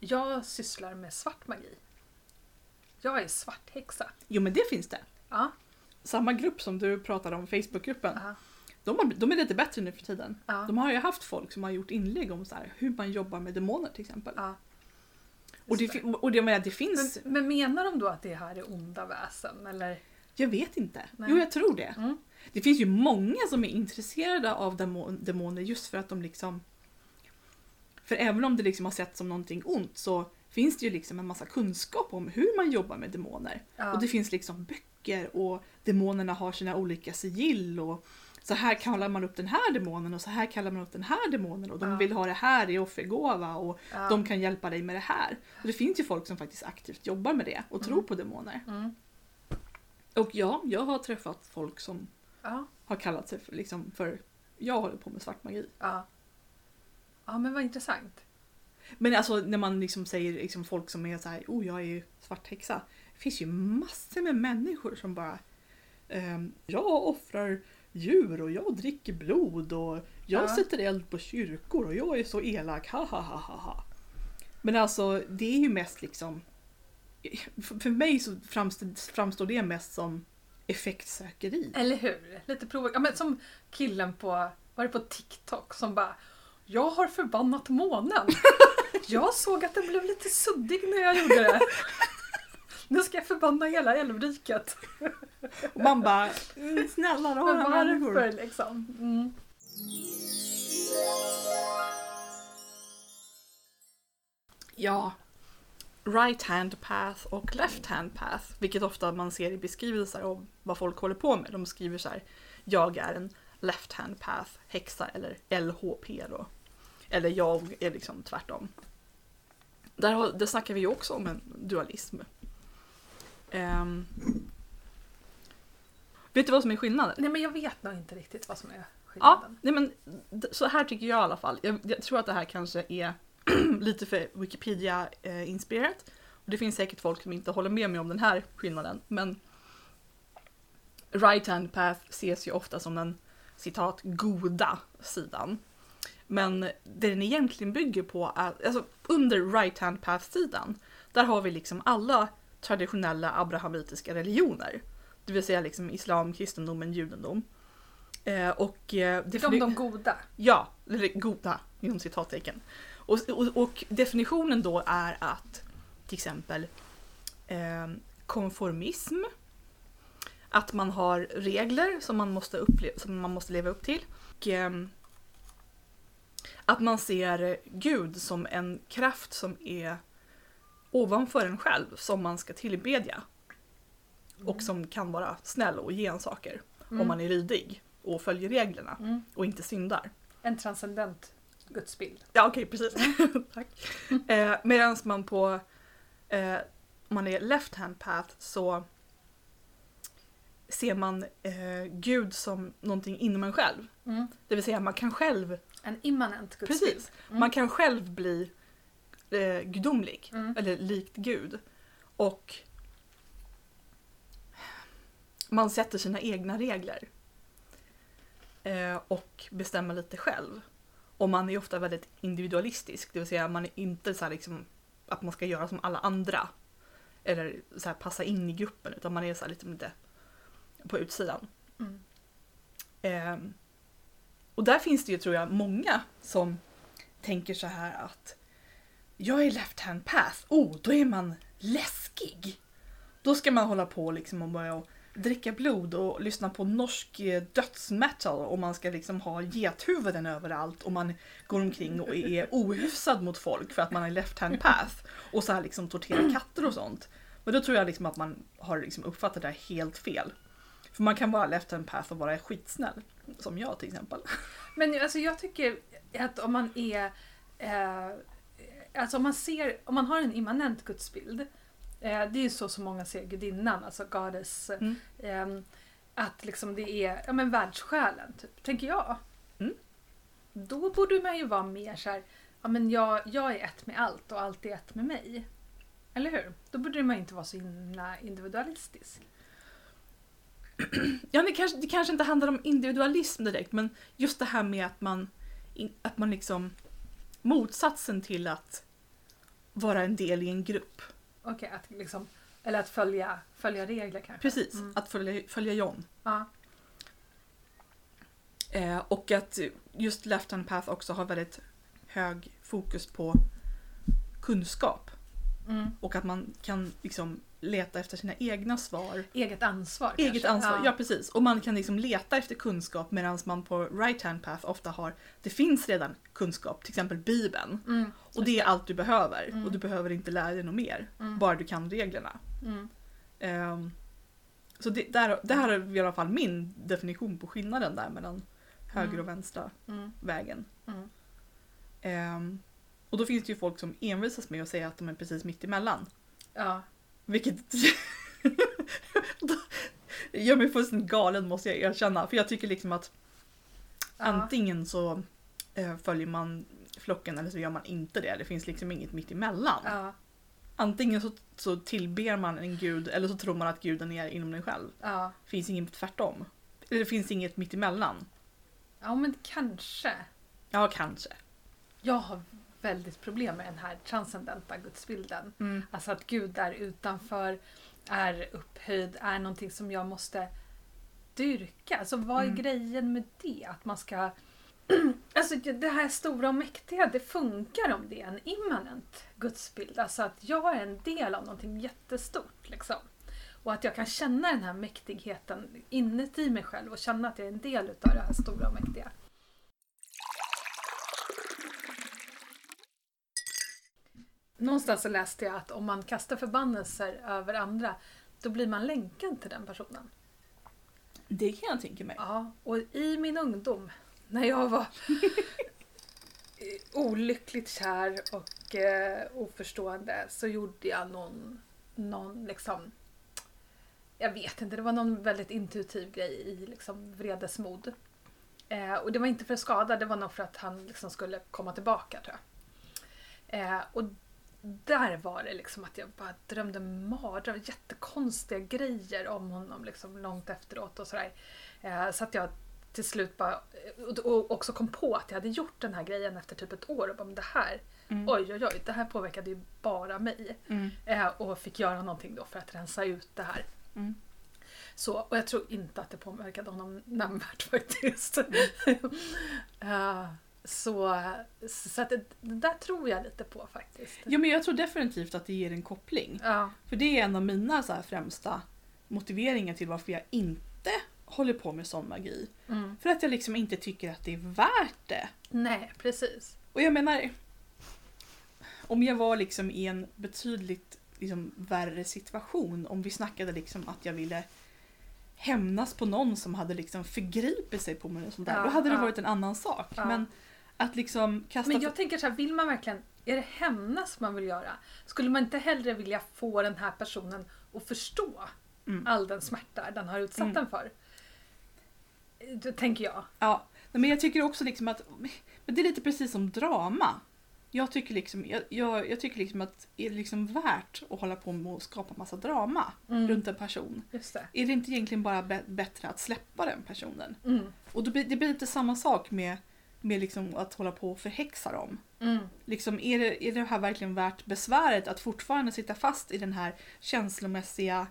Jag sysslar med svart magi. Jag är svarthäxa. Jo men det finns det. Ja. Samma grupp som du pratade om, Facebookgruppen, ja, de, har, de är lite bättre nu för tiden. ja, De har ju haft folk som har gjort inlägg om så här, hur man jobbar med demoner till exempel. ja. och, det, och det, menar, det finns, Men, men menar de då att det här är onda väsen? Eller? jag vet inte. Nej. Jo jag tror det. Mm. Det finns ju många som är intresserade av demon, demoner just för att de liksom... För även om det liksom har sett som någonting ont så finns det ju liksom en massa kunskap om hur man jobbar med demoner. Ja. Och det finns liksom böcker och demonerna har sina olika sigill och så här kallar man upp den här demonen och så här kallar man upp den här demonen och de Ja. vill ha det här i offergåva och ja. de kan hjälpa dig med det här. Och det finns ju folk som faktiskt aktivt jobbar med det och tror Mm. på demoner. Mm. Och ja, jag har träffat folk som Ja, har kallat sig för, liksom, för jag håller på med svart magi. ja. ja, men vad intressant. Men alltså när man liksom säger liksom, folk som är så här, oh jag är ju svart häxa. Det finns ju massor med människor som bara ehm, jag offrar djur och jag dricker blod och jag Ja. sätter eld på kyrkor och jag är så elak, ha ha ha ha ha. Men alltså det är ju mest liksom för mig så framstår, framstår det mest som effektsökeri. Eller hur? Lite prov... Ja, men som killen på, var det på TikTok som bara Jag har förbannat månen. Jag såg att den blev lite suddig när jag gjorde det. Nu ska jag förbanna hela älvriket. Och man bara, "Mm, snälla rara människor. liksom? Mm. Ja. Right hand path och left hand path, vilket ofta man ser i beskrivelser av vad folk håller på med. De skriver så här, jag är en left hand path häxa eller LHP då. Eller jag är liksom tvärtom. Där, har, där snackar vi ju också om en dualism. Ehm. vet du vad som är skillnaden? Nej men jag vet nog inte riktigt vad som är Ja, skillnaden. nej men så här tycker jag i alla fall. Jag, jag tror att det här kanske är lite för Wikipedia-inspirerat. Och det finns säkert folk som inte håller med mig om den här skillnaden. Men right hand path ses ju ofta som den citat goda sidan. Men det den egentligen bygger på är, alltså under right hand path sidan, där har vi liksom alla traditionella abrahamitiska religioner. Det vill säga liksom islam, kristendomen, judendom. Eh, och, eh, De, de goda. Ja, eller goda inom citattecken. Och, och, och definitionen då är att till exempel eh, konformism, att man har regler som man måste, upple- som man måste leva upp till. Och, ehm, att man ser Gud som en kraft som är ovanför en själv som man ska tillbedja. Och som kan vara snäll och ge en saker om man är lydig och följer reglerna Mm. och inte syndar. En transcendent gudsbild. Ja okej precis. Tack. Eh, Medan man på eh, om man är left hand path så ser man eh, Gud som någonting inom en själv. Mm. Det vill säga man kan själv, En immanent gudsbild. precis, man kan själv bli eh, gudomlig. Mm. Eller likt Gud. Och man sätter sina egna regler. Eh, och bestämmer lite själv. Och man är ofta väldigt individualistisk, det vill säga man är inte så här liksom att man ska göra som alla andra. Eller så passa in i gruppen, utan man är så lite, lite på utsidan. Mm. Eh, och där finns det ju tror jag många som tänker så här att jag är left hand path, oh då är man läskig. Då ska man hålla på liksom och börja och dricka blod och lyssna på norsk eh, dödsmetal och man ska liksom ha gethuvuden överallt och man går omkring och är ohyfsad mot folk för att man är left hand path och så här liksom torterar katter och sånt. Men då tror jag liksom att man har liksom uppfattat det här helt fel. För man kan vara left hand path och vara skitsnäll. Som jag till exempel. Men alltså jag tycker att om man är... Eh, alltså om man ser, om man har en immanent gudsbild. Eh, det är ju så som många ser gudinnan, alltså goddess. Mm. Eh, att liksom det är ja, men världssjälen, typ, tänker jag. Mm. Då borde man ju vara mer så här, ja men jag, jag är ett med allt och allt är ett med mig. Eller hur? Då borde man inte vara så himla individualistisk. Ja, det kanske, det kanske inte handlar om individualism direkt men just det här med att man, att man liksom motsatsen till att vara en del i en grupp. Okej, att liksom, eller att följa, följa regler kanske. Precis, Mm. att följa, följa John. Ja. Eh, och att just Left Hand Path också har väldigt hög fokus på kunskap. Mm. Och att man kan liksom leta efter sina egna svar. Eget ansvar Eget kanske. ansvar, ja. precis. Och man kan liksom leta efter kunskap medan man på Right Hand Path ofta har, det finns redan kunskap, till exempel Bibeln. Mm. Och det är allt du behöver. Mm. Och du behöver inte lära dig något mer. Mm. Bara du kan reglerna. Ehm, så det, där, det här är i alla fall min definition på skillnaden där mellan höger Mm. och vänstra Mm. vägen. Ehm, och då finns det ju folk som envisas med att säga att de är precis mitt emellan. Ja. Vilket gör mig fullständigt galen måste jag erkänna. För jag tycker liksom att Ja. antingen så eh, följer man flocken eller så gör man inte det. Det finns liksom inget mitt emellan. Ja. Antingen så, så tillber man en gud eller så tror man att guden är inom dig själv. Ja. Det finns inget tvärtom. Eller det finns inget mitt emellan. ja, men kanske. Ja, kanske. Jag har väldigt problem med den här transcendenta gudsbilden. Mm. Alltså att Gud är utanför, är upphöjd, är någonting som jag måste dyrka. Alltså vad är Mm. grejen med det? Att man ska... Alltså det här stora och mäktiga, det funkar om det är en immanent gudsbild. Alltså att jag är en del av någonting jättestort. Liksom. Och att jag kan känna den här mäktigheten inuti mig själv och känna att jag är en del utav det här stora och mäktiga. Någonstans så läste jag att om man kastar förbannelser över andra då blir man länkad till den personen. Det kan jag tänka mig. Ja, och i min ungdom när jag var olyckligt kär och eh, oförstående så gjorde jag någon, någon liksom jag vet inte, det var någon väldigt intuitiv grej i liksom vredesmod. Eh, och det var inte för att skada, det var nog för att han liksom skulle komma tillbaka tror jag. Eh, och där var det liksom att jag bara drömde mardrömmar, jättekonstiga grejer om honom liksom långt efteråt och sådär. Eh, så att jag till slut bara, och, också kom på att jag hade gjort den här grejen efter typ ett år och bara, men det här, Mm. oj oj oj, det här påverkade ju bara mig. Mm. Eh, och fick göra någonting då för att rensa ut det här. Mm. Så, och jag tror inte att det påverkade honom nämnvärt faktiskt. Eh, så så att det, det där tror jag lite på faktiskt. Ja men jag tror definitivt att det ger en koppling. Ja. För det är en av mina så främsta motiveringar till varför jag inte håller på med sån magi. Mm. För att jag liksom inte tycker att det är värt det. Nej, precis. Och jag menar, om jag var liksom i en betydligt liksom, värre situation, om vi snackade liksom att jag ville hämnas på någon som hade liksom förgripit sig på mig och sånt där, Ja, då hade det ja. varit en annan sak. Ja. Men att liksom kasta... Men jag tänker så här, vill man verkligen, är det hämnas man vill göra? Skulle man inte hellre vilja få den här personen att förstå Mm. all den smärta den har utsatt Mm. den för? Det tänker jag. Ja, men jag tycker också liksom att men det är lite precis som drama. Jag tycker liksom, jag, jag, jag tycker liksom att är det liksom värt att hålla på med att skapa massa drama Mm. runt en person? Just det. Är det inte egentligen bara bä- bättre att släppa den personen? Mm. Och då blir, det blir lite samma sak med, med liksom att hålla på och förhäxa dem. Mm. Liksom, är, det, är det här verkligen värt besväret att fortfarande sitta fast i den här känslomässiga...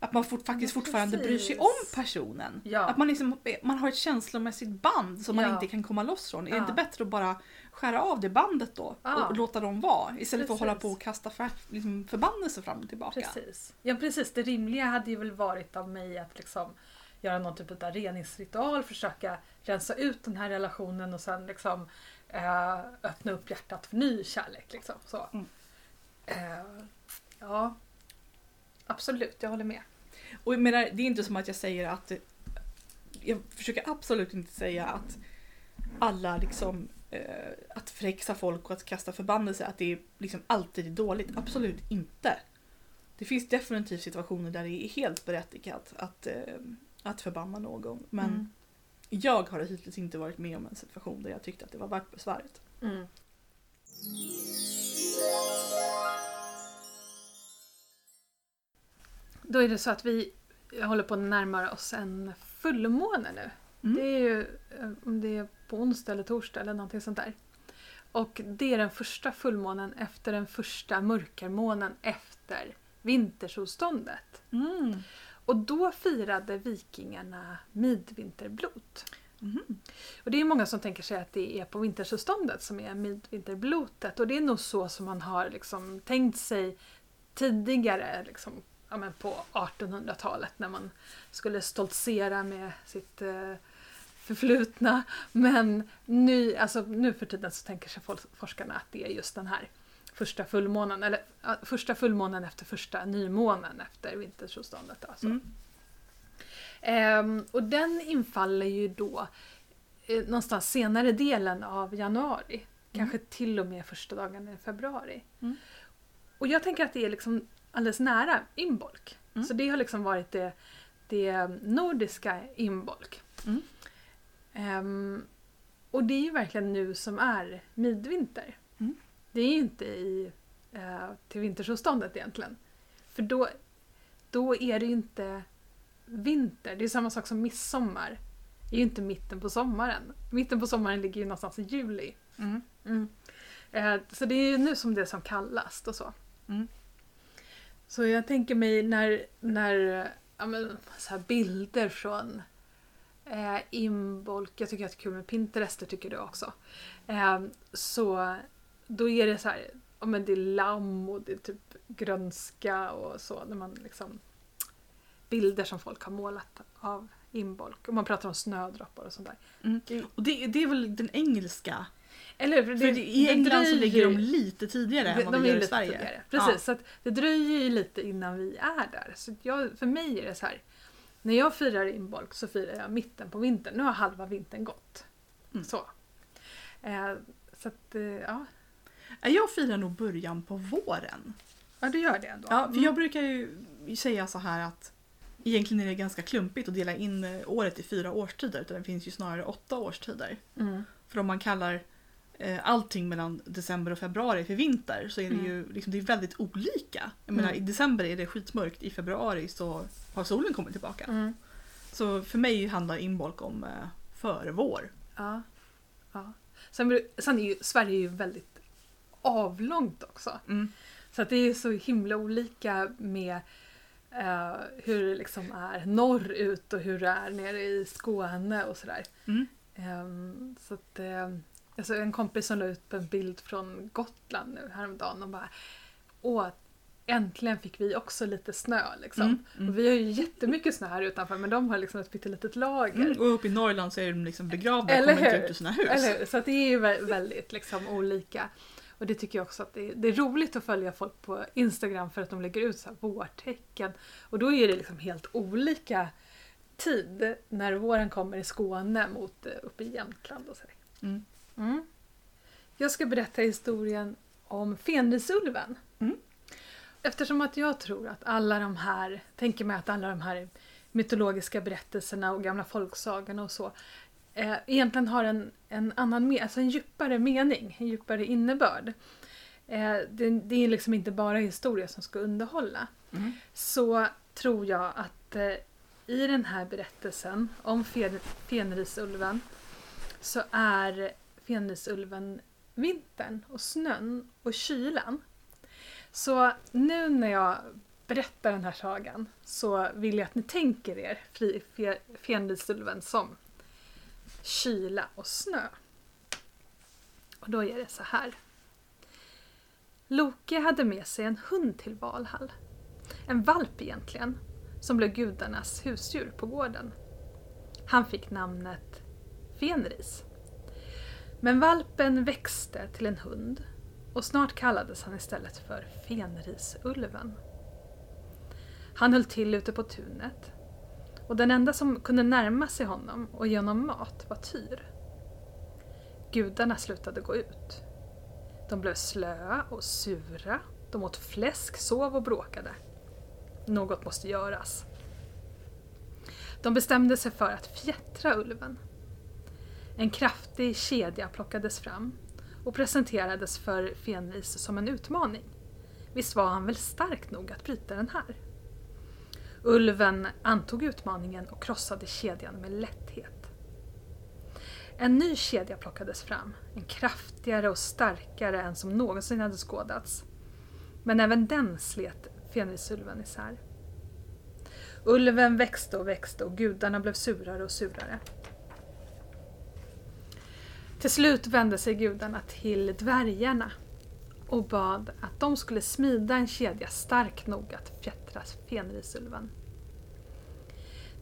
Att man fort, faktiskt Ja, fortfarande bryr sig precis. om personen. Ja. Att man, liksom, man har ett känslomässigt band som man Ja. inte kan komma loss från. Är det inte bättre att bara skära av det bandet då? Ja. Och låta dem vara? Istället för att Precis. hålla på och kasta för, liksom, förbannelser fram och tillbaka. Precis. Ja precis, det rimliga hade ju väl varit av mig att liksom göra någon typ av reningsritual, försöka rensa ut den här relationen och sen liksom eh, öppna upp hjärtat för ny kärlek. Liksom. Så. Mm. Eh, ja, absolut, jag håller med. Och jag menar, det är inte som att jag säger att... Jag försöker absolut inte säga att alla liksom... Eh, att förhäxa folk och att kasta förbannelse, att det är liksom alltid är dåligt. Absolut inte. Det finns definitivt situationer där det är helt berättigat att, eh, att förbanna någon. Men Mm. jag har hittills inte varit med om en situation där jag tyckte att det var värt besväret. Mm. Då är det så att vi håller på att närma oss en fullmåne nu. Mm. Det är ju eh, om det är på onsdag eller torsdag eller någonting sånt där. Och det är den första fullmånen efter den första mörkarmånen efter vintersolståndet. Mm. Och då firade vikingarna midvinterblot. Mhm. Och det är många som tänker sig att det är på vintersolståndet som är midvinterblotet. Och det är nog så som man har liksom tänkt sig tidigare liksom, ja, på 1800-talet när man skulle stoltsera med sitt eh, förflutna. Men nu, alltså, nu för tiden så tänker sig forskarna att det är just den här första fullmånen, eller första fullmånen efter första nymånen efter vintersolståndet. Alltså. Mm. Ehm, och den infaller ju då eh, någonstans senare delen av januari. Kanske till och med första dagen i februari. Mm. Och jag tänker att det är liksom alldeles nära Imbolc. Mm. Så det har liksom varit det, det nordiska Imbolc. Mm. Ehm, och det är ju verkligen nu som är midvinter. Mm. Det är inte i, eh, till vintersolståndet egentligen. För då, då är det ju inte vinter. Det är samma sak som midsommar. Det är ju inte mitten på sommaren. Mitten på sommaren ligger ju någonstans i juli. Mm. Eh, så det är ju nu som det är som kallast och så. Mm. Så jag tänker mig när, när ja, men, så här bilder från eh, Imbolc, jag tycker att det är kul med Pinterest, det tycker du också. Eh, så då är det så här, ja, men det är lamm och det är typ grönska och så. När man liksom, bilder som folk har målat av Imbolc. Och man pratar om snödroppar och sånt där. Mm. Och det, det är väl den engelska? Eller, För det, i England så ligger de lite tidigare än vad de vi gör i Sverige. tidigare. Precis, så att det dröjer ju lite innan vi är där. Så jag, för mig är det så här. När jag firar Imbolc så firar jag mitten på vintern. Nu har halva vintern gått. Mm. Så. Eh, så att, eh, ja. Ja. Jag firar nog början på våren. ja, du gör det ändå. Ja, för Mm. jag brukar ju säga så här att egentligen är det ganska klumpigt att dela in eh, året i fyra årstider utan det finns ju snarare åtta årstider. Mm. För om man kallar eh, allting mellan december och februari för vinter så är det Mm. ju liksom, det är väldigt olika. Jag Mm. menar i december är det skitmörkt, i februari så har solen kommit tillbaka. Mm. Så för mig handlar Imbolc om eh, förvår. Ja. ja. Sen, sen är ju Sverige är ju väldigt avlångt också. Mm. Så att det är så himla olika med eh, hur det liksom är norrut och hur det är nere i Skåne och sådär. Mm. Ehm, så att, eh, alltså en kompis som la ut en bild från Gotland nu häromdagen och bara Åh, äntligen fick vi också lite snö liksom. Mm, mm. Och vi har ju jättemycket snö här utanför men de har liksom ett pyttelitet lager. Mm. Och uppe i Norrland så är de liksom begravda och kommer inte ut ur sina hus. Eller hur? Så att det är ju vä- väldigt liksom olika. Och det tycker jag också att det är, det är roligt att följa folk på Instagram för att de lägger ut så här vårtecken. Och då är det liksom helt olika tid när våren kommer i Skåne mot eh, uppe i Jämtland och så. Mm. Mm. Jag ska berätta historien om Fenrisulven. Mm. Eftersom att jag tror att alla de här, tänker mig att alla de här mytologiska berättelserna och gamla folksagorna och så eh, egentligen har en, en annan, alltså en djupare mening, en djupare innebörd. Eh, det, det är liksom inte bara historia som ska underhålla. Mm. Så tror jag att eh, i den här berättelsen om Fen- Fenrisulven så är Fenrisulven vintern och snön och kylan. Så nu när jag berättar den här sagan så vill jag att ni tänker er Fenrisulven som kyla och snö. Och då är det så här. Loke hade med sig en hund till Valhall. En valp egentligen, som blev gudarnas husdjur på gården. Han fick namnet Fenris. Men valpen växte till en hund och snart kallades han istället för Fenrisulven. Han höll till ute på tunet och den enda som kunde närma sig honom och ge honom mat var Tyr. Gudarna slutade gå ut. De blev slöa och sura, de åt fläsk, sov och bråkade. Något måste göras. De bestämde sig för att fjättra ulven. En kraftig kedja plockades fram och presenterades för Fenris som en utmaning. Visst var han väl stark nog att bryta den här? Ulven antog utmaningen och krossade kedjan med lätthet. En ny kedja plockades fram, en kraftigare och starkare än som någonsin hade skådats. Men även den slet Fenrisulven isär. Ulven växte och växte och gudarna blev surare och surare. Till slut vände sig gudarna till dvärgarna och bad att de skulle smida en kedja stark nog att fjättra Fenrisulven.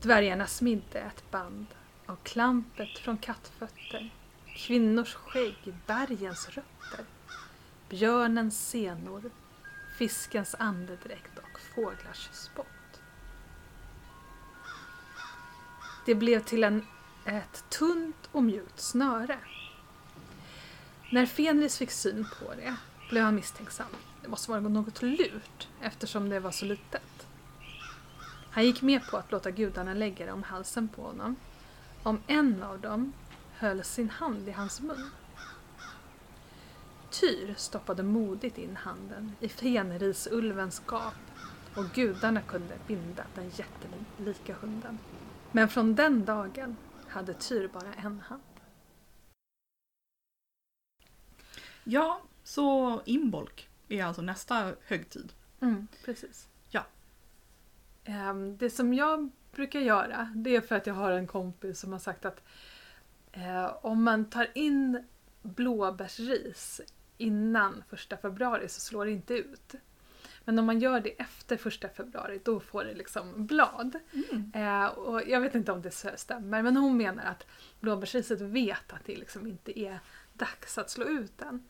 Dvärgarna smidde ett band av klampet från kattfötter, kvinnors skägg, bergens rötter, björnens senor, fiskens andedräkt och fåglars spott. Det blev till en, ett tunt och mjukt snöre. När Fenris fick syn på det blev han misstänksam. Det måste vara något lurt eftersom det var så litet. Han gick med på att låta gudarna lägga det om halsen på honom om en av dem höll sin hand i hans mun. Tyr stoppade modigt in handen i Fenrisulvens gap och gudarna kunde binda den jättelika hunden. Men från den dagen hade Tyr bara en hand. Ja, så Imbolc är alltså nästa högtid. Mm, precis. Ja. Ehm, det som jag brukar göra, det är för att jag har en kompis som har sagt att eh, om man tar in blåbärsris innan första februari så slår det inte ut. Men om man gör det efter första februari då får det liksom blad. Mm. Eh, och jag vet inte om det stämmer men hon menar att blåbärsriset vet att det liksom inte är dags att slå ut den.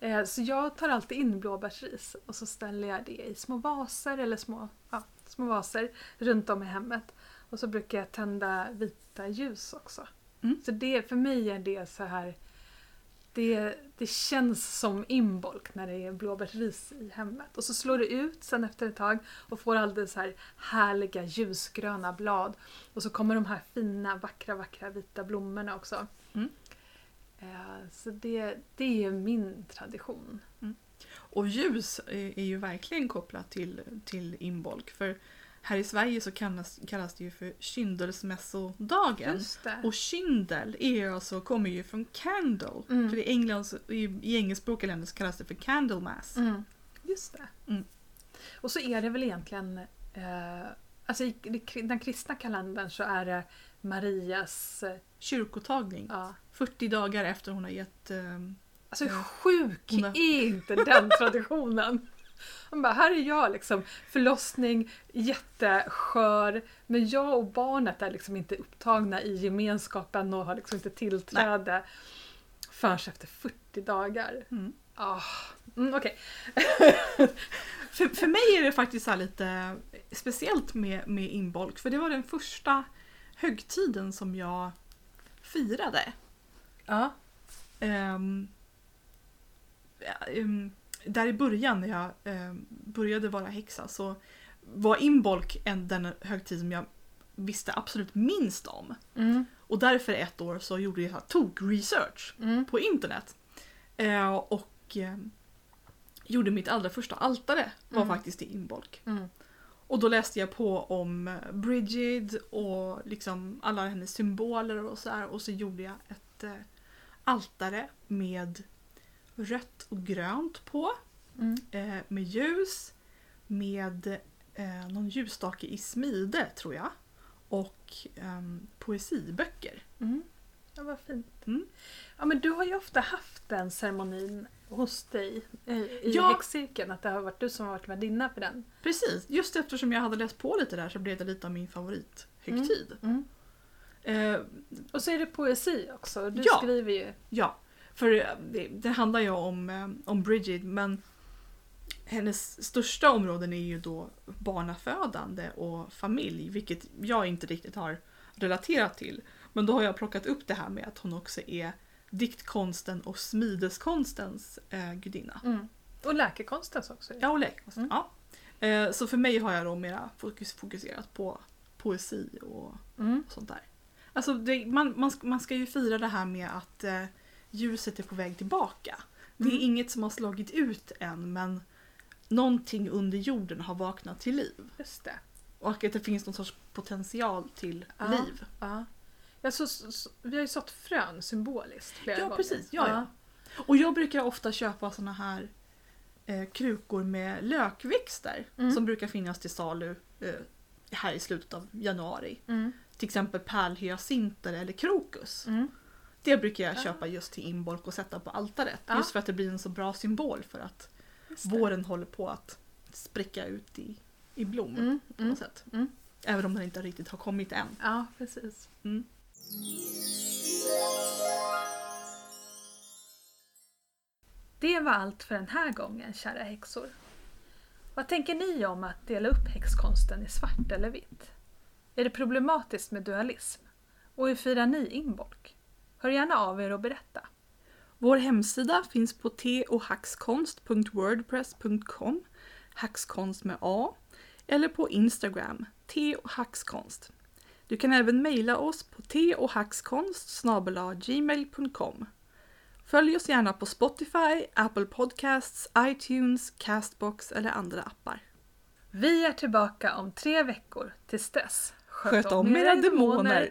Eh, så jag tar alltid in blåbärsris och så ställer jag det i små vaser eller små, ja, små vaser runt om i hemmet. Och så brukar jag tända vita ljus också. Mm. Så det, för mig är det så här det, det känns som inbolk när det är blåbärsris i hemmet. Och så slår det ut sen efter ett tag och får alldeles här härliga ljusgröna blad. Och så kommer de här fina, vackra, vackra vita blommorna också. Mm. Eh, Så det, det är min tradition. Och ljus är ju verkligen kopplat till, till Imbolc. För här i Sverige så kallas, kallas det ju för kyndelsmässodagen. Och kyndel är alltså, kommer ju från candle. Mm. För i, England, i, i engelskspråkiga länder så kallas det för candlemass. Mm. Just det. Mm. Och så är det väl egentligen, eh, alltså i i den kristna kalendern så är det Marias, eh, Kyrkotagning. ja. 40 dagar efter hon har gett... ehm, Alltså hur Ja. sjuk Hon har- är inte den traditionen? Han bara, här är jag liksom, förlossning, jätteskör, men jag och barnet är liksom inte upptagna i gemenskapen och har liksom inte tillträde förrän efter 40 dagar. mm. Ah, mm, Okej. för, för mig är det faktiskt så lite speciellt med, med inbolk. För det var den första högtiden som jag firade. Ja. Ja, ehm, där i början när jag ehm, började vara häxa så var inbolk en, den högtid som jag visste absolut minst om. Mm. Och därför ett år så gjorde jag tok-research Mm. på internet. Eh, och eh, gjorde mitt allra första altare var Mm. faktiskt i inbolk. Och då läste jag på om eh, Bridget och liksom alla hennes symboler och så här. Och så gjorde jag ett eh, altare med rött och grönt på. Mm. Eh, med ljus. Med eh, någon ljusstake i smide tror jag. Och ehm, poesiböcker. Mm. Ja, vad fint. Mm. Ja, men du har ju ofta haft den ceremonin hos dig eh, i Ja. häxcirkeln, att det har varit du som har varit värdinna för den. Precis, just eftersom jag hade läst på lite där så blev det lite av min favorithögtid. Mm. Eh, Och så är det poesi också, du Ja. skriver ju. ja, för eh, det, det handlar ju om, eh, om Bridget men hennes största områden är ju då barnafödande och familj vilket jag inte riktigt har relaterat till. Men då har jag plockat upp det här med att hon också är diktkonsten och smideskonstens eh, gudinna. Mm. Och läkekonstens också. Ja, och läkekonst. Mm. Ja. Eh, så för mig har jag då mera fokus, fokuserat på poesi och Mm. sånt där. Alltså det, man, man, ska- man ska ju fira det här med att eh, ljuset är på väg tillbaka. Det är Mm. inget som har slagit ut än men någonting under jorden har vaknat till liv. Just det. Och att det finns någon sorts potential till Ja. liv. Ja. Ja, så, så, vi har ju sått frön symboliskt flera Ja, gånger. precis. Ja, ja. Och jag brukar ofta köpa såna här eh, krukor med lökväxter Mm. som brukar finnas till salu eh, här i slutet av januari. Mm. Till exempel pärlhyacinter eller krokus. Mm. Det brukar jag köpa just till inbolk och sätta på altaret. Ja. Just för att det blir en så bra symbol för att våren håller på att spricka ut i, i blom Mm. på Mm. något sätt. Mm. Även om den inte riktigt har kommit än. Ja, precis. Det var allt för den här gången, kära häxor. Vad tänker ni om att dela upp häxkonsten i svart eller vitt? Är det problematiskt med dualism? Och hur firar ni inbolk? Hör gärna av er och berätta. Vår hemsida finns på tohaxkonst.wordpress.com Haxkonst med A eller på Instagram, tohaxkonst. Du kan även mejla oss på teohackskonst gmail.com. Följ oss gärna på Spotify, Apple Podcasts, iTunes, Castbox eller andra appar. Vi är tillbaka om tre veckor. Tills dess, Sköt om era demoner!